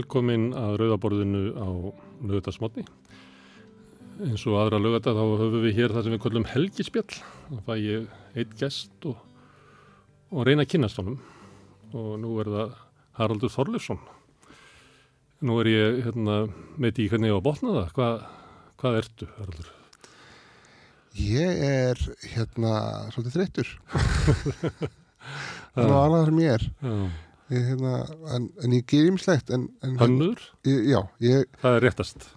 Velkomin að rauðaborðinu á lögutarsmotni. Eins og aðra lögata þá höfum við hér það sem við kallum helgispjall. Það fæ ég eitt gest og, og reyna að kynast honum. Og nú er það Haraldur Þorlefsson. Nú er ég hérna, með því hvernig ég á að botna það. Hvað, hvað ertu, Haraldur? Ég er hérna svolítið þreyttur. það er alveg það sem ég er. Já. Ég, hérna, en, en ég ger en, Hönnur? já, ég, Það er réttast.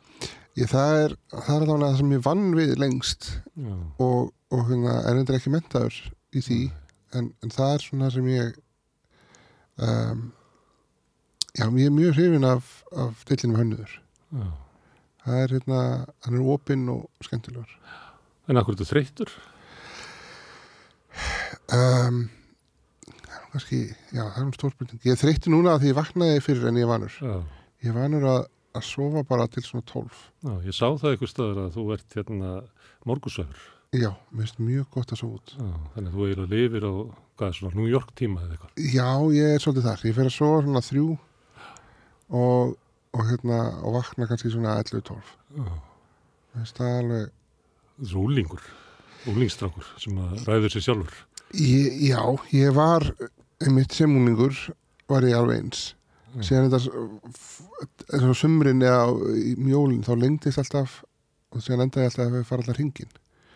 ég, það er er alveg það sem ég vann við lengst Já. og, og hérna, er endur ekki mentaður í því en, en það er svona sem ég um, já, ég er mjög hrifin af, af dillinum hönnuður. Já. Það er hérna, hann er opinn og skemmtilegur. En akkur þetta þreytur? Um, er nú kannski, já, það er nú stórspurning. Ég þreytti núna að því ég vaknaði fyrir en ég er vanur. Já. Ég er vanur að, að sofa bara til svona 12. Já, ég sá það eitthvað stöður að þú ert hérna morgusöfur. Já, mér finnst mjög gott að sofa út. Já, þannig að þú eiginlega lifir á, hvað er svona, New York tíma eða eitthvað. Já, ég er svolítið þar. Ég fer að sofa svona þrjú og, og hérna, og vakna kannski svona 11-12. Já. Mér finnst það alveg, Þessu úlingur, úlingstrákur sem að ræður sér sjálfur. ég, já, ég var, einmitt sem úlingur var ég alveg eins. Mm. Síðan þetta, eins og sumrin eða í mjólinn, þá lengdist alltaf og síðan endaði alltaf að við fara alltaf hringin.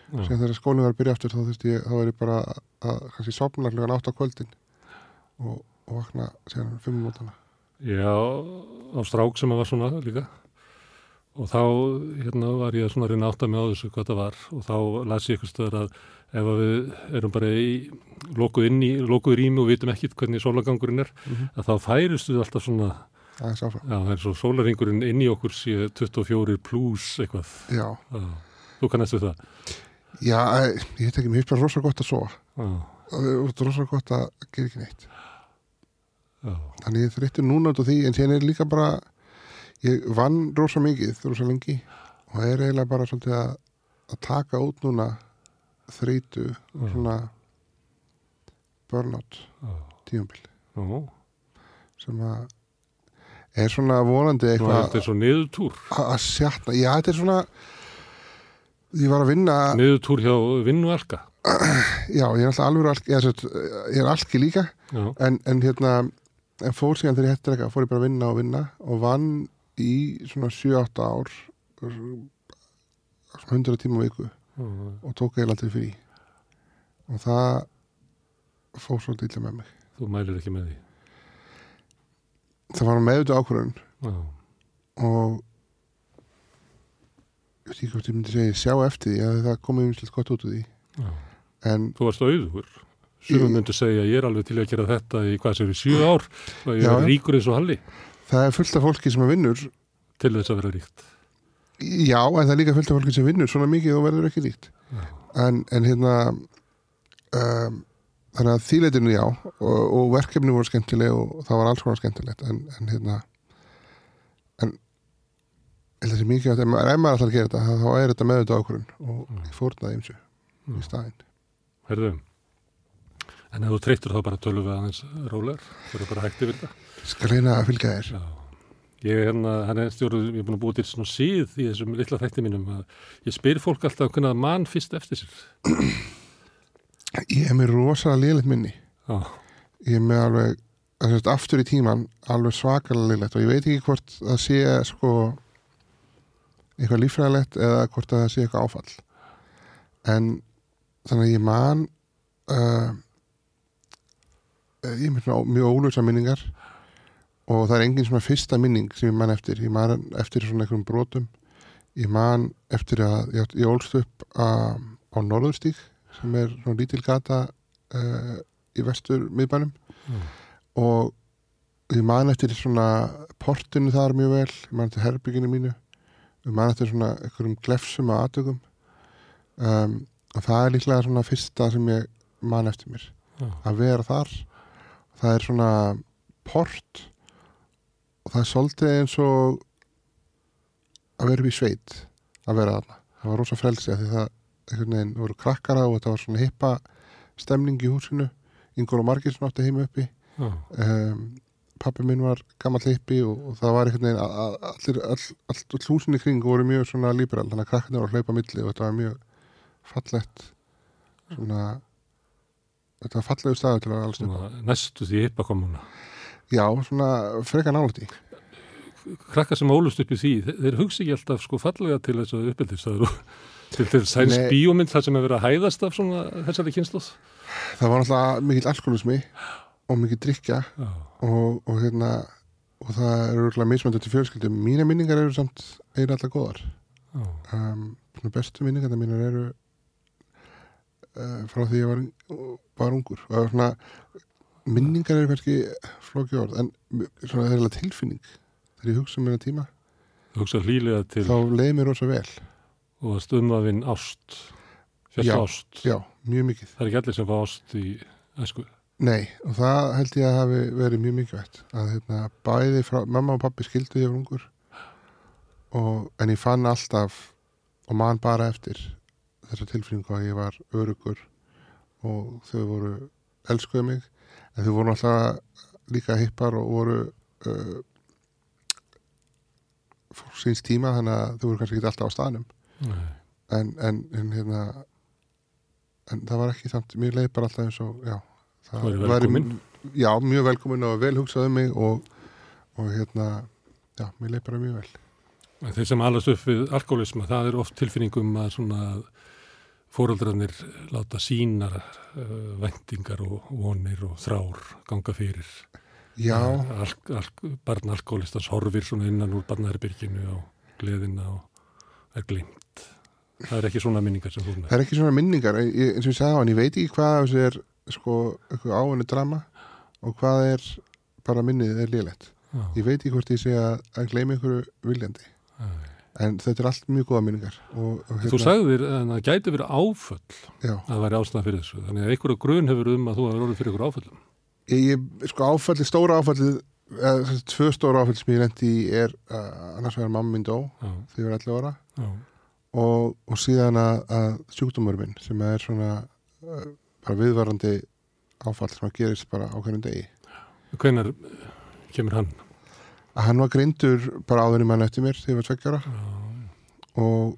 Já, síðan þegar skólinn var að byrja aftur þá þurfti ég, þá var ég bara að kannski sopna hlugan átt á kvöldin og, og vakna síðan fimm mótana. Já, á strák sem að var svona líka. Og þá hérna, var ég svona að reyna átt að með á þessu hvað það var og þá las ég eitthvað stöður að ef að við erum bara í lokuð inn í, lokuð rými og vitum ekkit hvernig sólagangurinn er, Mhm. að þá færist við alltaf svona, já, það er svo sólaringurinn inn í okkur sé 24 pluss eitthvað. Já, Já. Þú kannast við það. já, ég veit ekki, mér finnst bara rosa gott að sofa. Og það er rosa gott að gera ekki neitt. já, Þannig ég þreyttur núna út á því, en síðan er líka bara, ég vann rosa mikið, rosa lengi og er eiginlega bara svolítið að, að taka út núna þreytu og svona burnout já, tíumbil já. sem að er svona vonandi eitthvað þetta er svo niðurtúr. að sjatna. Já, þetta er svona, ég var að vinna, Niðurtúr hjá vinnualka. já, ég er alltaf alveg alki, ég ég er alki líka, en, en hérna, en fór síðan þegar ég hætti ekki, fór ég bara að vinna og vinna og vann í svona 7-8 ár, svona 100 tíma viku já, og tók eiginlega aldrei frí. Og það fór svolítið illa með mig. þú mælir ekki með því. Það var meðutu ákvörðun Já, og ég veit ekki hvort ég myndi segja sjá eftir því að það komið umslut gott út úr því já. en Þú varst auðugur. Sumum Ég- myndu segja ég er alveg til að gera þetta í hvað í sjö ár og ég Já, er ríkur eins og Halli það er fullt af fólki sem að vinnur til þess að vera ríkt. já, en það er líka fullt af fólki sem vinnur svona mikið og verður ekki ríkt en, en hérna um, þannig að þýleitinu já og, og verkefni voru skemmtileg og það var alls konar skemmtilegt en, en hérna en það sé mikið að ef maður ætlar að gera þetta þá er þetta með þetta ákvörðun og Mm. ég fórnaði eins og Mm. í staðinn Herðu, en ef þú treytur þá bara tölum við aðeins rólegar, þú eru bara hægt yfir þetta. Skal reyna að fylgja þér. Já. Ég er hérna, hann er stjórn, ég er búin að búa til svona síð í þessum litla þætti mínum að ég spyr fólk alltaf hvernig að mann fyrst eftir sér. ég er með rosalega liðlegt minni. Já, ég er með alveg að sérst, aftur í tíman alveg svakalega liðlegt og ég veit ekki hvort það sé sko eitthvað líffræðilegt eða hvort það sé eitthvað áfall. En þannig að ég man uh, ég er með mjög ólösa minningar og það er engin svona fyrsta minning sem ég man eftir. Ég man eftir svona einhverjum brotum. Ég man eftir að ég, ég ólst upp á, á Norðurstík sem er svona lítil gata uh, í vestur miðbænum Já. og ég man eftir svona portinu þar mjög vel. Ég man eftir herbygginu mínu. Ég man eftir svona einhverjum glefsum að atökum um, og það er líklega svona fyrsta sem ég man eftir mér. Já, að vera þar. Það er svona port og það er svolítið eins og að vera í sveit að vera þarna. Það var rosa frelsi af því það veginn voru krakkara og þetta var svona hippa stemning í húsinu. Ingóla Margeirsson átti heima uppi. Já, um, pappi minn var gammal hippi og, og það var einhvern veginn að- að allir, all, all, all húsin í kring voru mjög svona liberal, þannig að krakkarnir voru að hlaupa milli og þetta var mjög fallegt svona þetta var fallegu staður til að alls svona, næstu því hippa komuna. Já, svona freka í. Krakkar sem ólust upp í því, þeir, hugsa ekki alltaf sko fallega til þess að uppbyldistæður til til sæns bíómynd þar sem er verið að hæðast af svona þessari kynsluð. Það var náttúrulega mikill alkoholismi og mikill drikja og, og hérna og það eru örgulega mismöndu til fjölskyldum. Mína minningar eru samt einu alltaf góðar. Um, bestu minningar mínar eru uh, frá því ég var, var ungur. Og það var svona minningar eru kannski flóki orð en svona alveg tilfinning þegar ég hugsa um minna tíma hugsa hlýlega til þá leiði mér rosa vel og stumafinn ást, Já. ást. já, mjög mikið Það er ekki allir sem fá ást í æsku. Nei, og það held ég að hafi verið mjög mikilvægt að hérna, bæði frá, mamma og pappi skildu ég var ungur og, en ég fann alltaf og man bara eftir þessa tilfinningu að ég var örugur og þau voru elskuðu mig þau voru alltaf líka hippar og voru uh, fór síns tíma þannig að þau voru kannski ekki alltaf á staðnum. En, en, en hérna en það var ekki samt, mér leið bara alltaf eins og já, það Væri velkomin. já, mjög velkomin og vel hugsað um mig og, og hérna já, mér leið bara mjög vel. En Þeir sem alast upp við alkoholisma, það er oft tilfinningum að svona fóröldrarnir láta sínar uh, vendingar og vonir og þrár ganga fyrir. já, Al, al, barn alkoholistans horfir svona innan úr barnaherbyrginu og gleðina og er glimt. Það er ekki svona minningar sem þú er með. það er ekki svona minningar ég, eins og ég sagði á hann, ég veit ekki hvað af þessu er sko, eitthvað áhenni drama og hvað er bara minnið er lélegt Já, ég veit ekki hvort ég sé að, gleyma einhverju viljandi já. En þetta er allt mjög góða minningar og, og Þú sagðir að það gæti verið áföll já, að það væri ástæða fyrir þessu. Þannig að einhverju grun hefur um að þú hefur orðið fyrir ykkur áföllum. Ég, sko áfalli, stóra áfalli eða, þessi tvö stóra áfalli sem ég lendi í er uh, annars vegar mamma mín dó Já, þegar ég var 11 ára og, og síðan að, að sjúkdómur minn sem er svona uh, bara viðvarandi áfall sem að gerist bara á hverjum degi Hvenær eh, kemur hann? Að hann var greindur bara áður í mann eftir mér þegar ég var 20 ára. Já, og,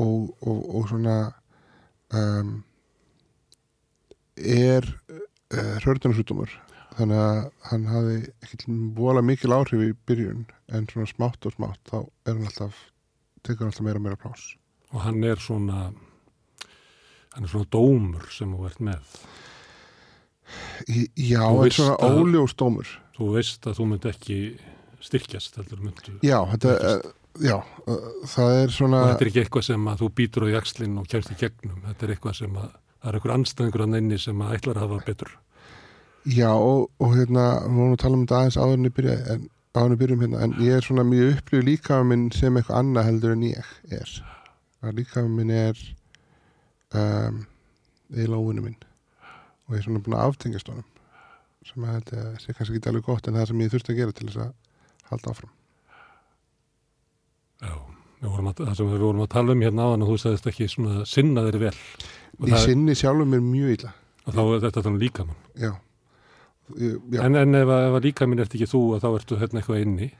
og, og, og svona um, er uh, hrördunarsjúkdómur þannig að hann hafi ekki vola mikil áhrif í byrjun en svona smátt og smátt þá er hann alltaf tekur hann alltaf meira og meira plás og hann er svona hann er svona dómur sem þú ert með. Í- Já, Þú en svona óljós dómur. Þú veist að þú myndi ekki styrkjast heldur myndu Já, þetta, uh, já uh, það er svona og þetta er ekki eitthvað sem að þú býtur á jakslinn og kemst í gegnum, þetta er eitthvað sem að það er eitthvað anstæðingur að neynni sem að ætlar að hafa betur. Já, og, og hérna, við vorum að tala um þetta aðeins áður en ég byrja en, áður en við byrjum hérna, en ég er svona mjög upplýð líka minn sem eitthvað annað heldur en ég er. Að líka minn er um, eiginlega óvinni minn. Og ég er svona búin að aftengjast honum sem að þetta sé kannski ekki alveg gott en það sem ég þurfti að gera til þess að halda áfram. Já, að, það sem við vorum að tala um hérna áðan og þú sagðist ekki svona sinna þeir vel. Og, Ég sinni sjálfur mér mjög illa. Og þá er þetta þannig líkamann. Já, ég, já, en, en ef, að- ef að líkaminn ert ekki þú að þá ertu hérna eitthvað inni.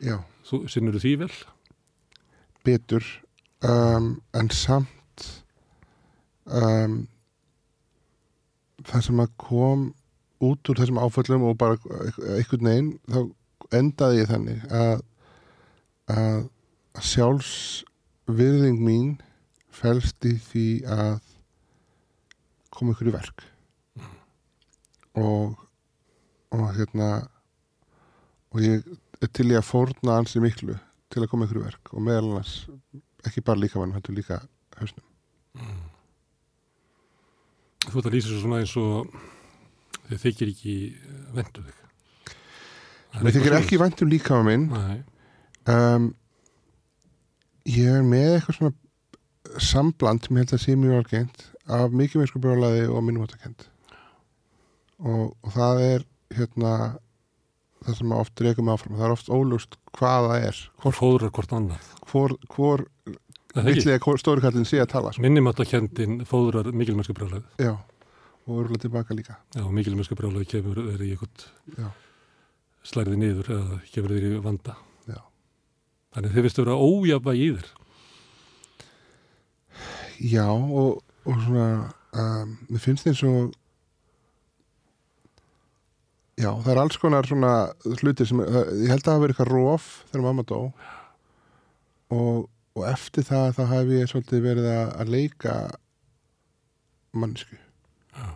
Já. Þú, sinnur því vel? Betur um, en samt um, það sem að kom út úr þessum áföllum og bara einhvern veginn þá endaði ég þannig að, að sjálfsvirðing mín felst í því að koma ykkur í verk. Og og hérna og ég er til í að fórna ansi miklu til að koma ykkur í verk. Og meðal annars ekki bara líka mann, hættu líka hausnum. þú ert að lýsa svo svona eins og þið þykir ekki vendu þig Mér þykir ekki vænt um líka minn. Svoleiðis. um, ég er með eitthvað svona sambland ég held að sé mjög algengt af mikið mennsku brjálaði og minnumáttakend og, og það er hérna það sem oft reykum áfram, það er oft ólust hvað það er, Nei, og fóðrar hvort annað. hvor, hvor Það er ekki, villilega stóri kallin sé að tala sko. minnumáttakendin fóðrar mikilmennsku brjálæð já, og örgulega tilbaka líka. Já, og mikilmennsku brjálæð kemur er í eitthvað já, slærði niður eða kemur þér í vanda. Já. Þannig þið finnst að vera ójafna í þér. Já, og, og svona um, mér finnst eins og já, það er alls konar svona hlutir sem, það, ég held að það hafi verið eitthvað róf þegar mamma dó og, og eftir það þá hef ég svolítið verið að, að leika mannsku Já.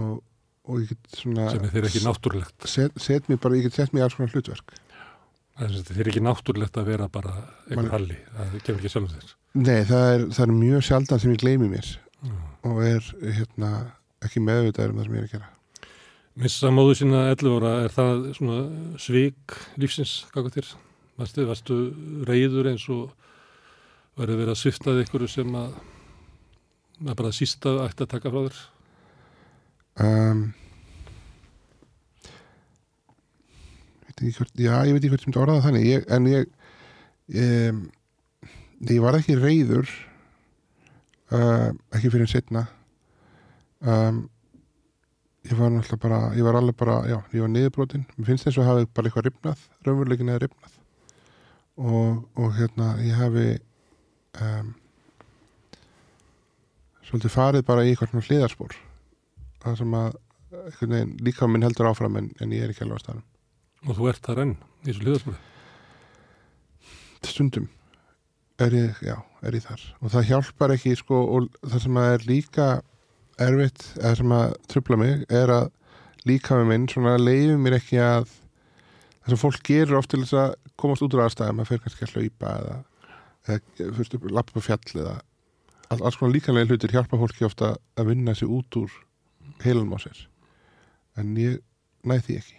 og, og ég get svona sem er þér ekki náttúrulegt. set, set mér bara, ég get sett mér alls konar hlutverk Það er ekki náttúrulegt að vera bara einhver halli. Það kemur ekki sjálf þér. Nei, það er, það er mjög sjaldan sem ég gleymi mér Já. og er hérna ekki meðvitaður um það sem ég er að gera Missa móðu sína 11 ára, er það svona svik lífsins, hvað þér? Varstu, varstu reyður eins og verið verið að sviftaði ykkur sem að, að bara sísta ætti að taka frá þér? Um, hvort, já, ég veit ekki hvort sem þetta orðaða þannig. Ég, en ég um, ég var ekki reyður uh, ekki fyrir en setna um, ég var náttúrulega bara ég var alveg bara, já, ég var niðurbrotin mér finnst þess að hafi bara eitthvað ripnað raunveruleikin eða ripnað og, og hérna, ég hafi um, svolítið farið bara í eitthvað svona hliðarspor það sem að veginn, líka minn heldur áfram en, en ég er ekki alveg á staðnum. Og þú ert þar enn í þessu liðarspölu. Stundum er ég, já, er ég þar og það hjálpar ekki, sko, og það sem að er líka erfitt, eða sem að trubla mig, er að líka með minn, svona leiði mér ekki að það sem fólk gerur oft til þess að komast út úr aðstæðum, að fyrir kannski að hlaupa eða, eða fyrst upp, lappa fjall eða all, alls konar líkanlega hlutir hjálpa fólki ofta að vinna sig út úr heilum á sér. En ég næði því ekki.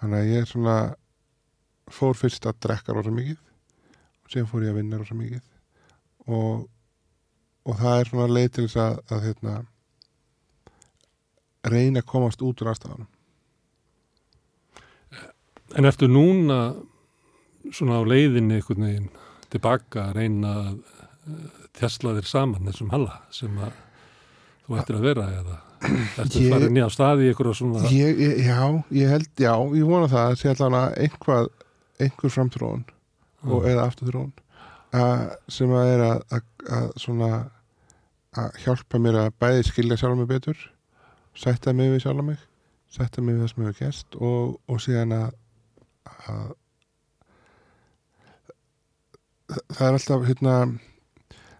Þannig að ég svona fór fyrst að drekka rosa mikið og síðan fór ég að vinna rosa mikið. Og, og það er svona leið til þess að, að hérna, reyna að komast út úr aðstafanum En ertu núna svona á leiðinni einhvern veginn tilbaka að reyna að uh, tjastla þér saman þessum halla sem að þú ættir að vera eða ertu Ég- farin í á staði í einhverja svona ég, ég, Já, ég held, já, ég vona það að sé allan að einhvað einhver framþróun og, eða afturþróun að, sem að er að, að, að svona að hjálpa mér að bæði skilja sjálf mig betur sætta mig við sjálf mig sætta mig við það sem hefur gerst og, og síðan að, að það er alltaf hérna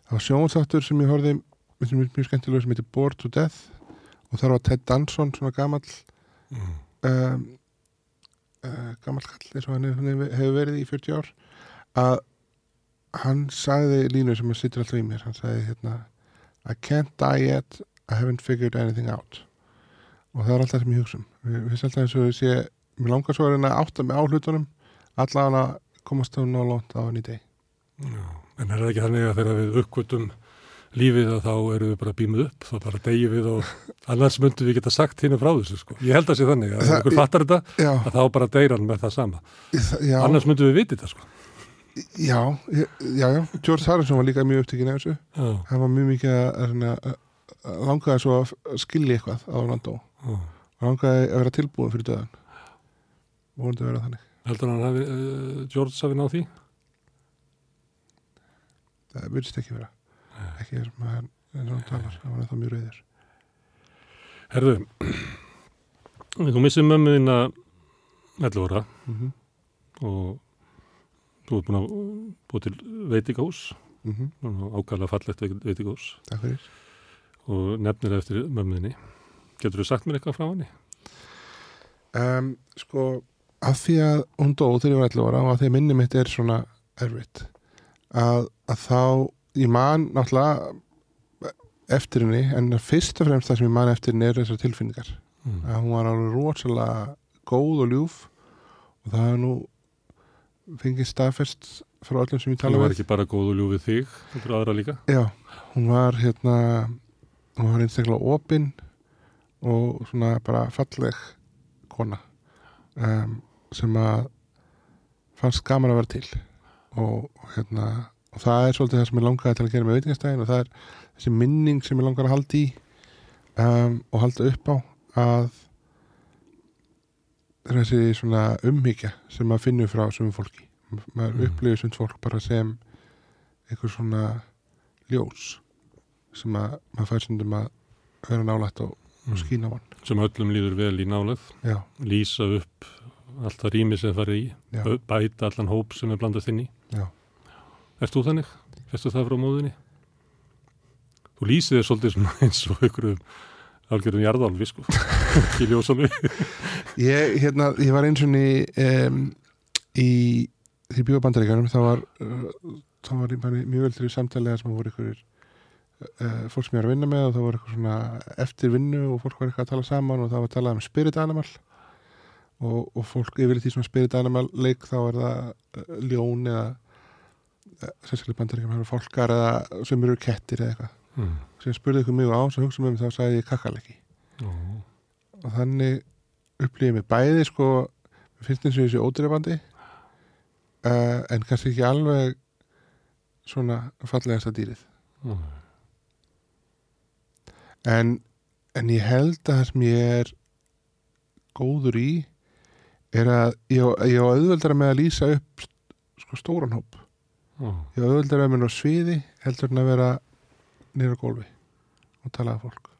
það var sjónstáttur sem ég sem er mjög skemmtilega sem heitir Bored to Death og þar var Ted Danson svona gamall Mm. um, uh, gammal kall eins og hann hefur- hann verið í 40 ár að hann sagði línu sem að sittur alltaf í mér. Hann sagði hérna I can't die yet, I haven't figured anything out. Og það er alltaf sem ég hugsa um. Við finnst alltaf eins og ég sé mér langar svo að reyna að átta mig á hlutunum allan að komast þá ná lónt á hann í deg Já, en er það ekki þannig að þegar við uppkvötum lífið að þá eru við bara bímuð upp, þá bara deyjum við og annars myndum við geta sagt hinn frá þessu sko. Ég held að sé þannig að ef Það- einhver fattar þetta já, að þá bara deyr hann með það sama. já, Annars myndum við viti þetta sko. já, já, já, George Harrison var líka mjög upptekinn af þessu. Já, hann var mjög mikið að, að, að, að langaði svo að skilja eitthvað á landó langaði að vera tilbúin fyrir döðan. Vonandi að vera þannig. Heldur hann hafi, uh, George hafi náð því? það virðist ekki vera ekki eins og hann talar það var það mjög reyðir Herðu, þú missið mömmu þína 11 ára mm -hmm. og þú ert búin að búið til veitingahús, mm ákvæðlega fallegt veit- veitingahús takk fyrir og nefnir eftir mömmu þinni. Getur þú sagt mér eitthvað frá henni? um, sko að því að hún dó þegar ég var 11 ára og að því að minni mitt er svona erfitt að, að þá ég man náttúrulega eftir henni en fyrst og fremst það sem ég man eftir henni er þessar tilfinningar Mm. að hún var alveg rosalega góð og ljúf og það hefur nú fengið staðfest frá öllum sem ég tala var við ekki bara góð og ljúfið þig, heldur aðra líka? Já, hún var hérna hún var einstaklega opinn og svona bara falleg kona um, sem að fannst gaman að vera til og, og hérna og það er svolítið það sem ég langaði til að gera með veitingastæðin og það er þessi minning sem ég langar að halda í um, og halda upp á að þessi svona umhyggja sem maður finnur frá sumum fólki. Maður Mm. upplifir sumt fólk bara sem einhver svona ljós sem að maður fær stundum að vera nálægt og, og Mm. skína á hann. Sem öllum líður vel í nálega já, lýsa upp allt það rými sem farið í já, bæta allan hóp sem er blandast inn í. Já, Ert þú þannig? Festu það frá móðinni? Þú lýsið þér svolítið eins og einhverjum algjörðum jarðálfi sko ekki ljósálfi ég, hérna, ég var eins og í um, í því bjóða bandaríkjanum þá var þá var ég bara í mjög veldri samtaliða sem voru ykkur uh, fólk sem ég er að vinna með og það voru eitthvað svona eftir vinnu og fólk var eitthvað að tala saman og það var að tala um spirit animal og, og fólk yfir því svona spirit animal leik þá er það ljón eða sérstaklega bandaríkjanum það eru fólkar eða sem eru kettir eða eitthvað. Mm. sem spurði ykkur mjög á sem hugsa um þá sagði ég kakkalegi Ó, og þannig upplýði mig bæði sko finnst eins og þessi ódýrabandi uh, en kannski ekki alveg svona fallegasta dýrið. Ó, en, en ég held að það sem ég er góður í er að ég, á- ég auðveldara með að lýsa upp sko stóran hóp ég með að vera á sviði heldur en að vera á gólfi og tala að fólk.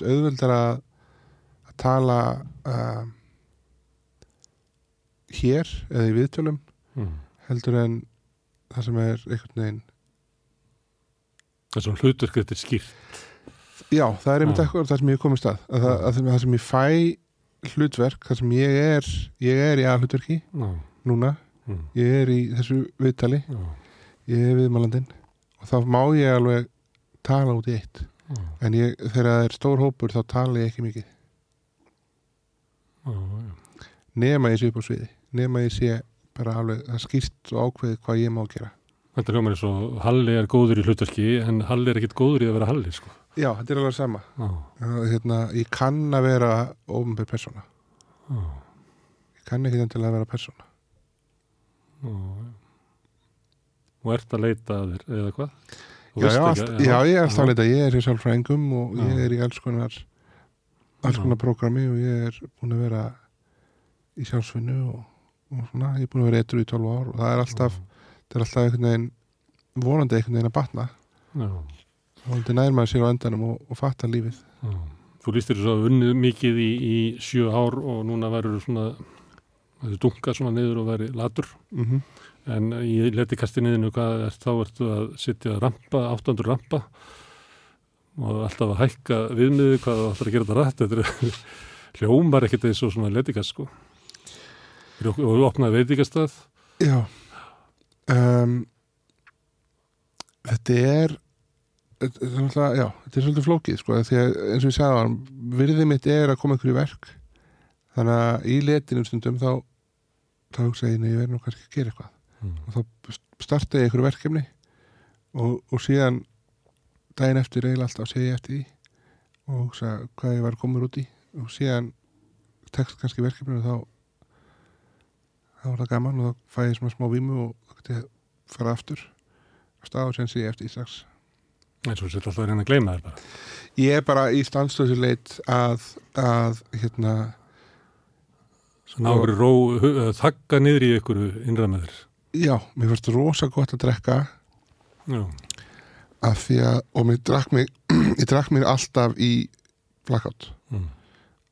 Auðveldara að, að tala uh, hér eða í viðtölum mm. heldur en það sem er einhvern veginn. Það hlutverk þetta er skýrt. Já, það er einmitt eitthvað það sem ég komið stað að, það, að það sem ég fæ hlutverk það sem ég er ég er í aðhlutverki núna mm. ég er í þessu viðtali. Ó, ég er viðmælandinn. Og þá má ég alveg tala út í eitt. Ó, en ég, þegar það er stór hópur þá tala ég ekki mikið. Nema ég sé upp á sviði. Nema ég sé bara alveg það skýrt og ákveðið hvað ég má gera. Þetta hljómar eins og Halli er góður í hlutverki en Halli er ekkit góður í að vera Halli sko. Já, þetta er alveg sama. Hérna, ég kann að vera ofnbjörn persóna. Ég kann ekki endilega að vera persóna já. Og ert að leita að þér eða hvað? Já, já, allt, já, ég er já. að leita ég er í sálfræðingum og Já. ég er í alls konar alls konar prógrami og ég er búin að vera í sjálfsvinnu og, og svona, ég er búin að vera eitthvað í 12 ár og það er alltaf, það er alltaf einhvern veginn vonandi einhvern veginn að batna vonandi nær maður sér á endanum og, og fatta lífið já. Þú lístir þess að unnið mikið í, í sjö ár og núna verður svona það er dunkað svona niður og verið latur. Mm en í letikastiniðinu hvað er þá ertu að sitja að rampa, 800 rampa. Og alltaf að hækka viðmiði hvað þú ætlar að gera þetta rætt. Þetta er hljómar ekkert eins og svona letikast sko. Og við opnaði veitikastað Já. Um, Þetta er þetta er náttúrulega, já, þetta er svolítið flókið sko, því að eins og ég sagði á hann virðið mitt er að koma ykkur í verk. Þannig að í letinum stundum þá þá hugsa ég, nei, ég verð nú kannski að gera eitthvað. Mm. og þá starta ég ykkur verkefni og, og síðan daginn eftir eiginlega alltaf sé ég eftir því og hugsa hvað ég var komur út í. Og síðan tekst kannski verkefni og þá þá var það gaman og þá fæ ég svona smá vímu og þá get ég fara aftur. Á stað og sen sé ég eftir í strax. Eins og þetta alltaf að reyna að gleyma þér bara. Ég er bara í stanslösi leit að, að hérna ná ykkur ró, þakka niður í ykkur þér. Já, mér fannst rosa gott að drekka. Já, af því að, og mér drakk mig ég drakk mér alltaf í blackout. Mm.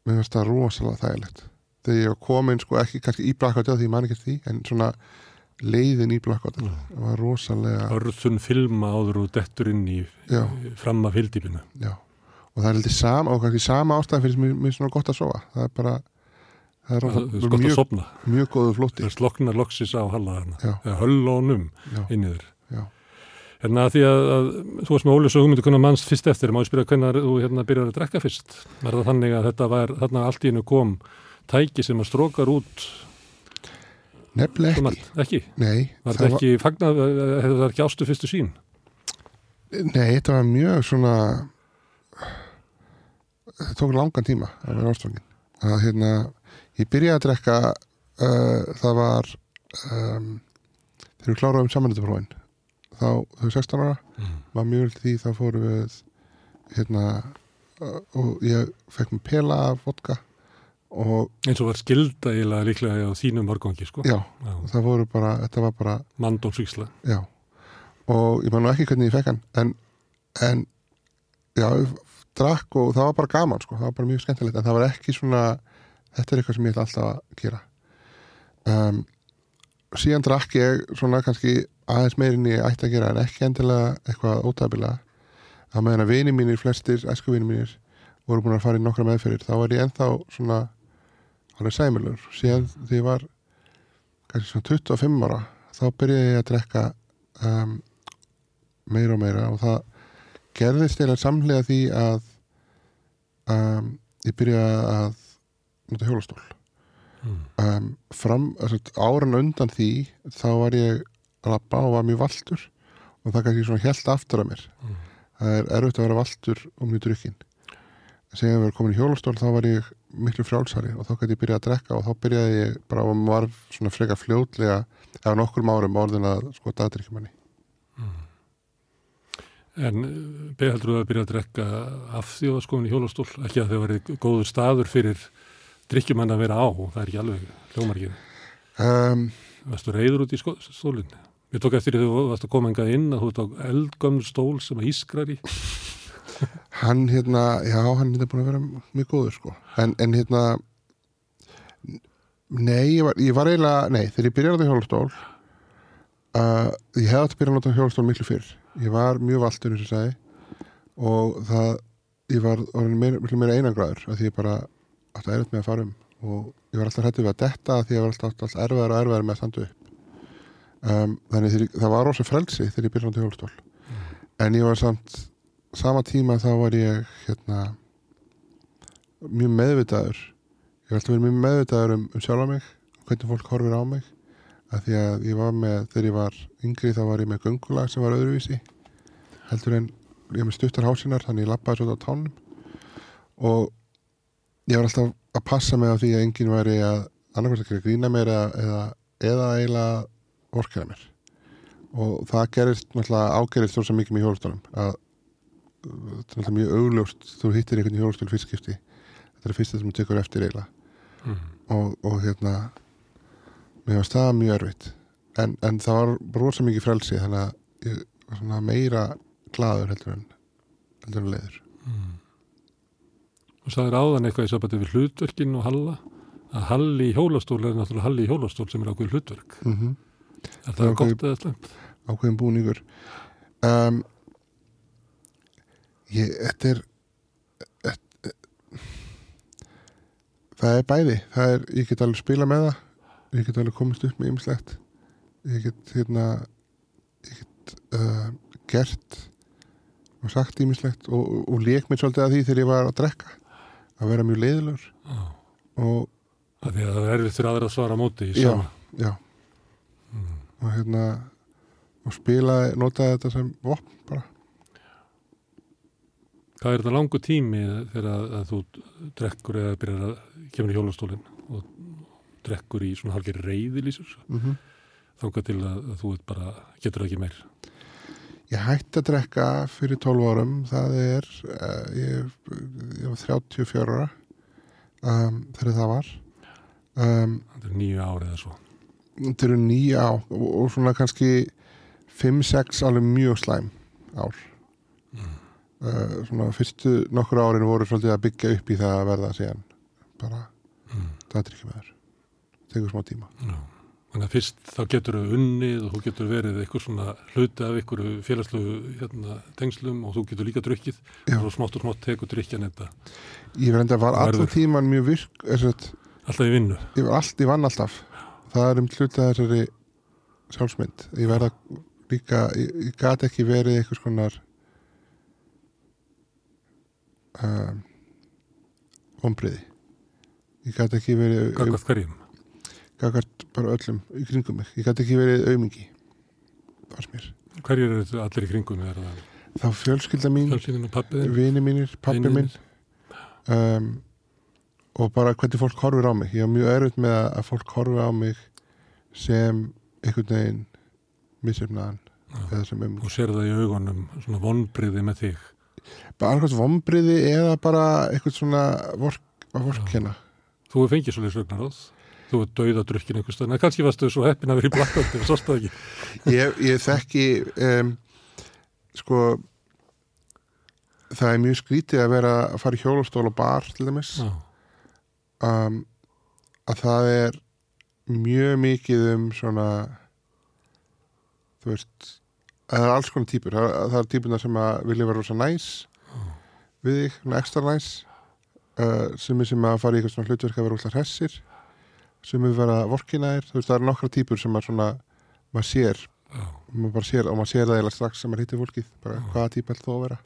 mér finnst það rosalega þægilegt. Þegar ég var komin, sko ekki kannski í blackout því ég man ekki því, en svona leiðin í blackout Já. það var rosalega, örðun filma áður og dettur inn í já, fram af fylgdýpinu. Já. Og það er heldur sama, og kannski sama ástæðan fyrir mér, mér svona gott að sofa, það er bara það er það að mjög, mjög góðu flótti. Það sloknar loksis á höllónum inn í já. Hérna því að, að þú varst með Óli svo hugmyndu hvernig manns fyrst eftir, má ég spyrja hvernig þú hérna byrjar að drekka fyrst? Var það þannig að þetta var, þarna allt í hennu kom tæki sem að strókar út? Nefnilega svona, ekki, ekki? nei Var það þetta ekki fagnað, hefur það ekki ástu fyrstu sín? nei, þetta var mjög svona það tók langan tíma að vera ástfangin að hérna, ég byrjaði að drekka uh, það var um, þegar við kláraðum samanlítuprófin þá, þau 16 ára Mm. var mjög vel því þá fórum við hérna uh, og ég fekk mér pela af vodka eins og var skilda eiginlega líklega á þínum organgi sko. já, Já. það voru bara, þetta var bara Mandómsvíksla. já, og ég man nú ekki hvernig ég fekk hann en, en já, drakk og það var bara gaman sko, það var bara mjög skemmtilegt en það var ekki svona, þetta er eitthvað sem ég ætla alltaf að gera. Um, síðan drakk ég svona kannski aðeins meirinn ég ætti að gera en ekki endilega eitthvað ótabilega að meðan að vini mínir, flestir æskuvini mínir voru búin að fara í nokkra meðferðir þá var ég ennþá svona alveg sæmilur, síðan því ég var kannski svona 25 ára þá byrjaði ég að drekka um, meira og meira. Og það gerðist eða samlega því að um, ég byrjaði að nota hjólastól. Mm. um, fram, áran undan því þá var ég að labba og var mjög valtur og það kannski svona helt aftur að mér. Mm. það er erfitt að vera valtur og mjög drukkin sem ég var komin í hjólastól þá var ég miklu frjálsari og þá gæti ég byrjað að drekka og þá byrjaði ég bara og var svona frekar fljótlega eða nokkur árum orðin að sko dagdrykkjumanni. En beð heldur þú að byrja að drekka af því að skoðin í hjólastól, ekki að þau verið góður staður fyrir drikkjumann að vera á, það er ekki alveg hljómarkið. um, Varstu reyður út í sko- stólinn? Ég tók eftir því að þú varst að koma engað inn að þú ert á eldgömmur stól sem að ískrar í. hann hérna, já, hann er búin að vera mjög góður sko en, en hérna nei, ég var, ég var eiginlega nei, þegar ég byrjaði að nota hjólastól uh, ég hefði átt að byrja að nota hjólastól miklu fyrr ég var mjög valtur eins og og það ég var meira, meira einangraður af því ég bara átti erfitt með að fara um. Og ég var alltaf hættið við að detta því ég var alltaf, alltaf erfiðar og erfiðar með að standa upp. Um, þannig þegar, það var rosa frelsi þegar ég byrjaði að nota hjólastól. En ég var samt sama tíma þá var ég hérna mjög meðvitaður. Ég var alltaf verið mjög meðvitaður um, um sjálfa mig hvernig fólk horfir á mig. Af því að ég var með, þegar ég var yngri þá var ég með göngulag sem var öðruvísi heldur en ég með stuttar hásinar þannig ég lappaði svo á tánum. Og ég var alltaf að passa mig á því að enginn væri að annarkvæmst að gera grína mér eða, eða, eða eiginlega vorkera mér og það gerist náttúrulega ágerist svo sem mikið með hjólstólum að þetta er náttúrulega mjög augljóst þú hittir einhvern hjólstól fyrst skipti þetta er það fyrsta sem þú tekur eftir eiginlega Mm. og, og hérna mér var staða mjög erfitt en, en það var rosa mikið frelsi þannig að ég var svona meira glaður heldur en heldur en leiður Mm. Og sagðir áðan eitthvað í sambandi við hlutverkin og Halla, að Halli í hjólastól er náttúrulega Halli í hjólastól sem er ákveð hlutverk. mm -hmm. Er Það það gott eða slemt? ákveðin búningur um, ég, þetta er et, það er bæði það er, ég get alveg spila með það ég get alveg komist upp með ymslegt ég get hérna ég get uh, gert og sagt ymslegt og, og, og lék mér svolítið að því þegar ég var að drekka að vera mjög leiðilegur og Af því að það er erfitt fyrir aðra að svara móti í já, já Mm. og hérna og spilaði, notaði þetta sem vopn bara Hvað er þetta langu tími þegar þú drekkur eða byrjar að kemur í hjólastólinn og drekkur í svona halgir reyðilísur mm -hmm. þangað til að, þú bara, getur ekki meir. Ég hætti að drekka fyrir 12 árum það er uh, ég, ég var 34 ára um, þegar það var um, Þetta er nýju árið eða svo. þetta eru nýja á og, og svona kannski 5-6 alveg mjög slæm ár uh, svona fyrstu nokkur árin voru svolítið að byggja upp í það að verða síðan bara Mm. það er ekki með þér tekur smá tíma Já. Þannig að fyrst þá getur þú unnið og þú getur verið eitthvað svona hluti af einhverju félagslegu hérna, tengslum og þú getur líka drukkið Já. og smátt og smátt tekur drykjan þetta ég verði að var allan tíman mjög virk sett, alltaf í vinnu. ég, var allt, ég vann alltaf það er um hluti af þessari sjálfsmynd ég verða líka ég, ég gat ekki verið einhvers konar um, ombriði ég gat ekki verið Gagvart hverjum. Gagart bara öllum í kringum mig. Ég gat ekki verið aumingi fannst mér. Hverjir eru þetta allir í kringum það? þá fjölskylda mín, vini mínir, pappi minn. um, og bara hvernig fólk horfir á mig. Ég er mjög erfitt með að- fólk horfi á mig sem einhvern veginn missefnaðan og sér það í augunum svona vonbriði með þig? Bara annars vombriði eða bara eitthvað svona vork, að vorkenna Þú hefur fengið svolítið sögnaráð. Þú hefur dauða drukkin einhvers stöðna. Kanski varstu svo heppin að vera í og sástu það ekki. ég, ég þekki um, sko það er mjög skrítið að vera að fara í hjólastól og bar til dæmis. Um, að það er mjög mikið um svona þú veist það er alls konar típur það, það er típuna sem að vilja vera rosa næs við þig, ekstra næs uh, sem er sem að fara í eitthvað svona hlutverk að vera rosa hressir sem er vera vorkinaðir, þú veist það er nokkra típur sem að svona maður sér. Já. maður bara sér, og maður sér það eiginlega strax sem maður hittir fólkið, bara hvaða típa held þó að vera?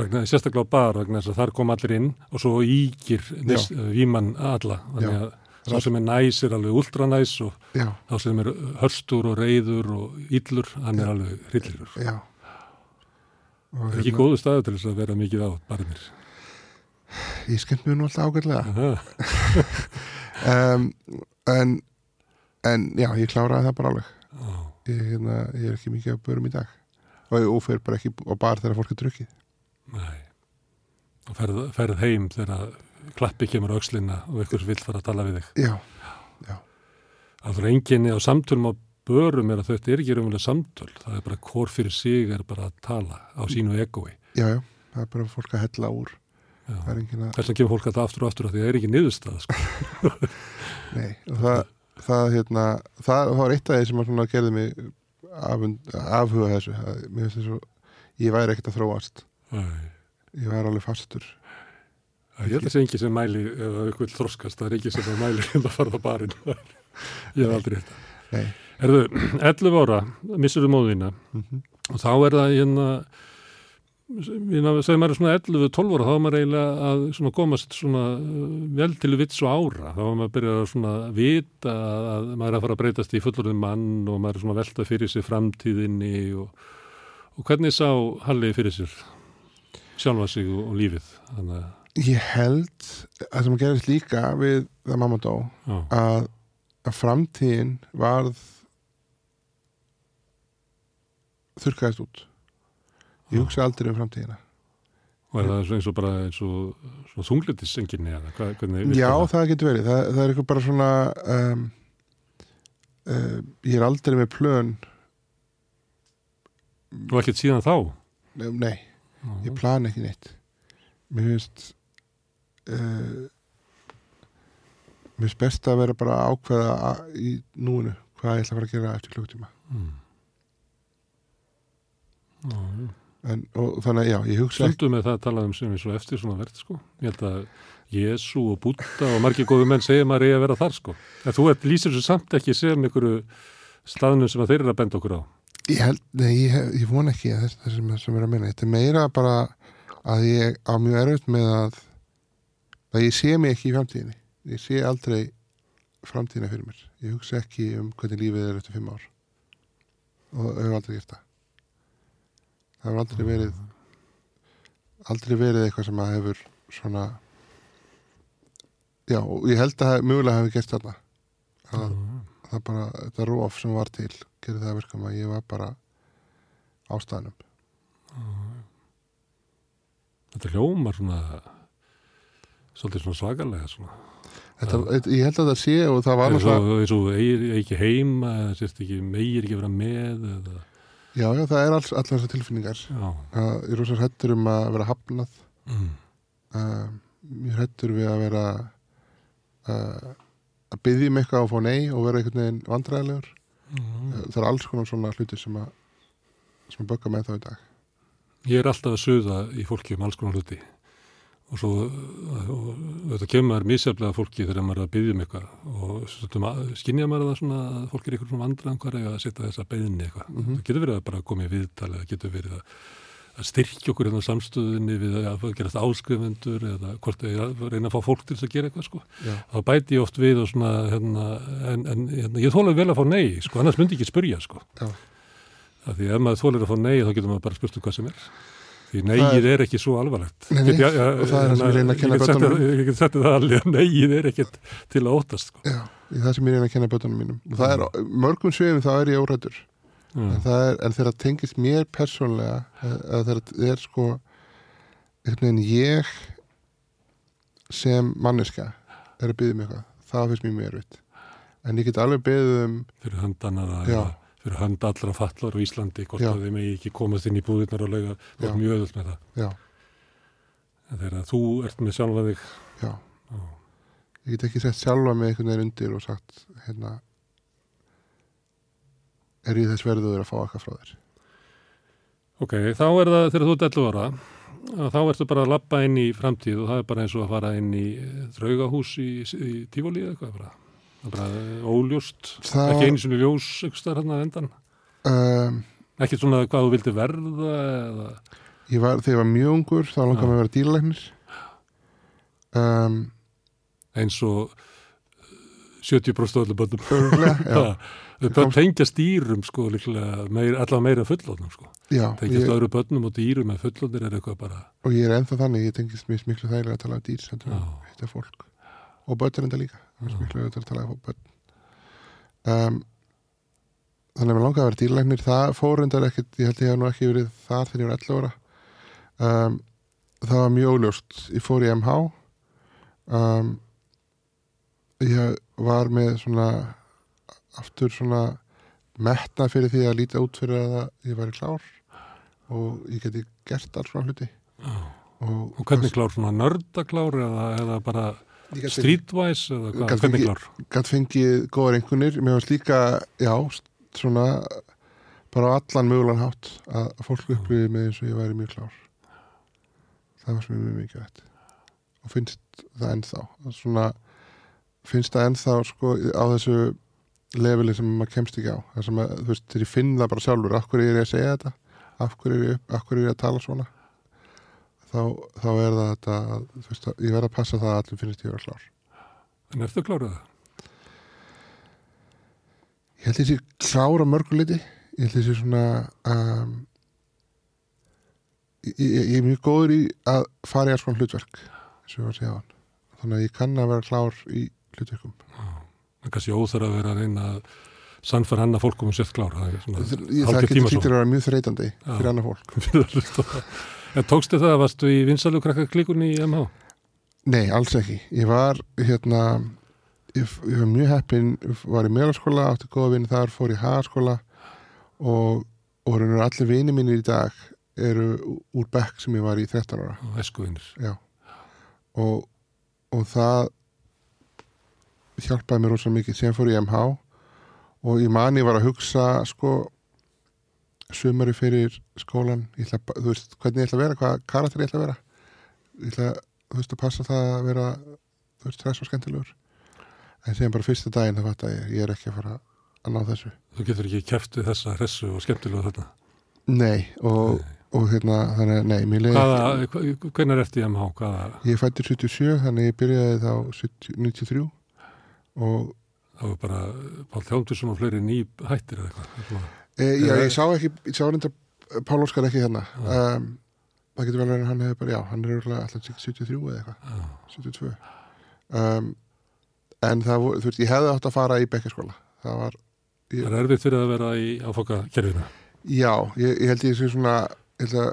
Vegna, sérstaklega á bar að þar kom allir inn og svo ígir nis, víman alla. Þannig Já. að sá sem er næs er alveg ultranæs og já, þá sem er hörstur og reyður og illur, hann er alveg hrylligur. já. Og Það er ekki góðu staðu til þess að vera mikið á barnir. ég skemmt mér nú alltaf Aha, um, en en já, ég kláraði það bara alveg já. ég, hérna, ég er ekki mikið að börum í dag og ég ófer bara ekki á bar þegar fólk er drukkið Nei. Og ferð, ferð heim þegar klappi kemur á öxlina og einhvers vill fara að tala við þig. já, Það er enginni á samtölum á börum er að þetta er ekki raunverulega samtöl. Það er bara hvort fyrir sig er bara að tala á sínu egoi. já, já, það er bara fólk að hella úr Er að, Þess að kemur fólk alltaf aftur og aftur að því það er ekki niðurstað. Sko. nei og það, það, hérna, það, það var eitt af því sem að gerði mig afund, afhuga þessu að, mér finnst þess að ég væri ekkert að þróast Æ. ég væri alveg fastur Ég held að það sé engi sem mæli það ykkur þroskast, það er ekki sem mæli en það farða barinn. Ég hef aldrei þetta. nei, Erðu, 11 ára, missur þú móðina mm og þá er það hérna, hérna þegar maður er svona 11-12 ára þá er maður eiginlega að svona komast svona uh, vel til vits og ára. Þá er maður að byrja að svona vita að maður er að fara að breytast í fullorðin mann og maður er svona að velta fyrir sig framtíðinni og, og hvernig sá Halli fyrir sér sjálfa sig og, og lífið? Þannig ég held að sem gerist líka við það mamma dó að, að framtíðin varð þurrkaðist út ég hugsa aldrei um framtíðina og er það eins og bara eins og svona þunglitisenginni eða hvað, hvernig já, það? það getur verið það, það er eitthvað bara svona um, uh, ég er aldrei með plön Og ekkert síðan þá? nei, ég plan ekki neitt mér finnst uh, mér finnst best að vera bara ákveða að, í núinu hvað ég ætla að fara að gera eftir klukktíma Mm. Já, já. En, og þannig að já, ég hugsa Stundum með það að tala um sem er svo eftir svona verð sko. Ég held að Jésu og Búta og margir góðu menn segja maður eigi að vera þar sko. En þú ert, lýsir þessu samt ekki sem einhverju staðnum sem að þeir eru að benda okkur á. Ég held, nei, ég, ég von ekki að þess, sem, sem er að minna. Þetta er meira bara að ég á mjög erfitt með að að ég sé mig ekki í framtíðinni. Ég sé aldrei framtíðina fyrir mér. Ég hugsa ekki um hvernig lífið er eftir fimm ár. Og hefur aldrei gert það. Það hefur aldrei verið aldrei verið eitthvað sem að hefur svona já, og ég held að mjögulega hefur gert þarna. Að, það bara, þetta róf sem var til gerði það að virka að ég var bara ástæðanum Þetta hljómar svona svolítið svona svagalega svona. þetta, ég held að það sé og það var Eins og, eins og eigir ekki heima sérst ekki, meir ekki vera með eða, já, já, það er alls, allar þessar tilfinningar. Ég er rosa hættur um að vera hafnað. Mm. uh, ég er hættur við að vera uh, að byggja mig eitthvað og fá nei og vera einhvern veginn vandræðilegur Mm. uh, það er alls konar svona hluti sem að sem að bögga með þá í dag. Ég er alltaf að suða í fólki um alls konar hluti og svo og þetta kemur maður misjaflega fólki þegar maður er að byggja um eitthvað og skynja maður það svona að fólk er eitthvað svona vandræðan hvar að setja þessa beðinni eitthvað. Mhm. Það getur verið að bara koma í viðtal eða getur verið að, að styrkja okkur hérna á samstöðunni við að gerast áskrifundur eða hvort að reyna að fá fólk til þess að gera eitthvað sko. Þá bæti ég oft við og svona hérna, en, en hérna, ég þólaði vel að fá nei sko, annars myndi ég ekki spurja sko. já, Af því ef maður þólir að fá nei þá getur maður bara spurt um hvað sem er. Því neið er ekki svo alvarlegt. Nei, nei, Get ég- og það er það sem ég reyni að kenna settið- börnunum. Ég get settið það alveg að neið er ekkert til að óttast. Sko. já, það sem ég reyna að kenna bötunum mínum og það er, mörgum svefum þá er ég órættur en, er, en þegar það tengist mér persónlega eða þegar það er sko einhvern veginn ég sem manneska er að byggja mig eitthvað það finnst mér mjög erfitt en ég get alveg beðið um fyrir höndana Já. eða fyrir hönd allra fallar á Íslandi hvort Já. að þeim eigi ekki komast inn í búðirnar og Já. ert mjög öðvöld með það já, en þegar þú ert með sjálfa þig já Já. ég get ekki sett sjálfa mig einhvern veginn undir og sagt hérna er ég þess verður að fá eitthvað frá þér ok, þá er það þegar þú ert 11 ára þá ertu bara að lappa inn í framtíð og það er bara eins og að fara inn í eh, draugahús í, í tífólí eða eitthvað bara. Það eh, óljóst. Það- ekki einu sinni ljós einhverstaðar hann að endan um, ekki svona hvað þú vildi verða eða ég var, þegar ég var mjög ungur þá langar Já. mig að vera dýralegnir um, eins og eh, 70% öllu bönnum bönn tengjast dýrum sko líklega meir, allavega meira en fullotnum sko. Já tengjast ég, öðru bönnum og dýrum en fullotnir er eitthvað bara og ég er ennþá þannig, ég tengist mér miklu þægilega að tala um dýr sem hitta fólk og börn er enda líka. Að um börn. Um, þannig að mér langaði að vera dýralegnir það fór endar ekkert, ég held ég hef nú ekki verið þar þegar ég var 11 ára. Um, það var mjög óljóst. Ég fór í MH um, ég var með svona aftur svona metna fyrir því að líta út fyrir að ég væri klár. Og ég geti gert alls frá hluti. Já. og, og hvernig klár? Svona nördaklár eða, eða bara streetwise eða hvað, hvernig klár? gætt fengið góðar einhvernir mér varst líka, já, svona bara allan mögulegan hátt að fólk upplýði með eins og ég væri mjög klár. Það var sem ég mjög mikið veit og finnst það ennþá. Svona, finnst það ennþá sko á þessu leveli sem maður kemst ekki á. Að, þú veist, þegar ég finn það bara sjálfur af hverju er ég að segja þetta? Af hverju er ég, af hverju er ég að tala svona þá, þá er það þetta þú veist, að ég verð að passa það að allir finnst ég að vera klár. En ertu klárið það? Ég held þessi klára mörguleiti ég held þessi svona um, ég, ég, ég er mjög góður í að fara í alls konar hlutverk og ég var að segja á hann þannig að ég kann að vera klár í hlutverkum. Það er kannski óþar að vera að reyna að sannfæra hann að fólkum um sért klár það er það, getur hlýtur að vera mjög þreytandi fyrir annað fólk En tókstu það að varstu í vinsalu krakka klikunni í MH? Nei, alls ekki. Ég var hérna ég, ég var mjög heppin var í meðlarskóla, átti góða vini þar fór í hagaskóla og, og raunir allir vini mínir í dag eru úr bekk sem ég var í 13 ára og eskuðinir Já. Og, og það hjálpaði mér rosa mikið. Síðan fór ég í MH og ég mani var að hugsa sko sumari fyrir skólan ætla, þú veist, hvernig ég ætla að vera, hvað karakter ég ætla að vera. Ég ætla, þú veist, að passa það að vera þú veist, stress og skemmtilegur. En síðan bara fyrsta daginn það fatt að ég, ég er ekki að fara að ná þessu. Þú getur ekki kæft við þessa hressu og skemmtilegu þarna? Nei, og, og hérna þannig að, nei, hvaða, hva- hvernig ertu í MH? hvaða, ég fættir 77, þannig ég byrjaði þá 70, 93 og það var bara Pál Þjóndusson og fleiri ný hættir eða eitthvað e, já, ég sá ekki, ég sá reynda Pál Óskar ekki hérna. Um, það getur vel verið að hann hefði bara, já, hann er alltaf 73 eða eitthvað. Já. 72 um, en það voru, þú veist, ég hefði átt að fara í bekkaskóla það var, það er erfitt fyrir að vera í áfoka kerfinu já, ég, ég held ég sé svona ég held að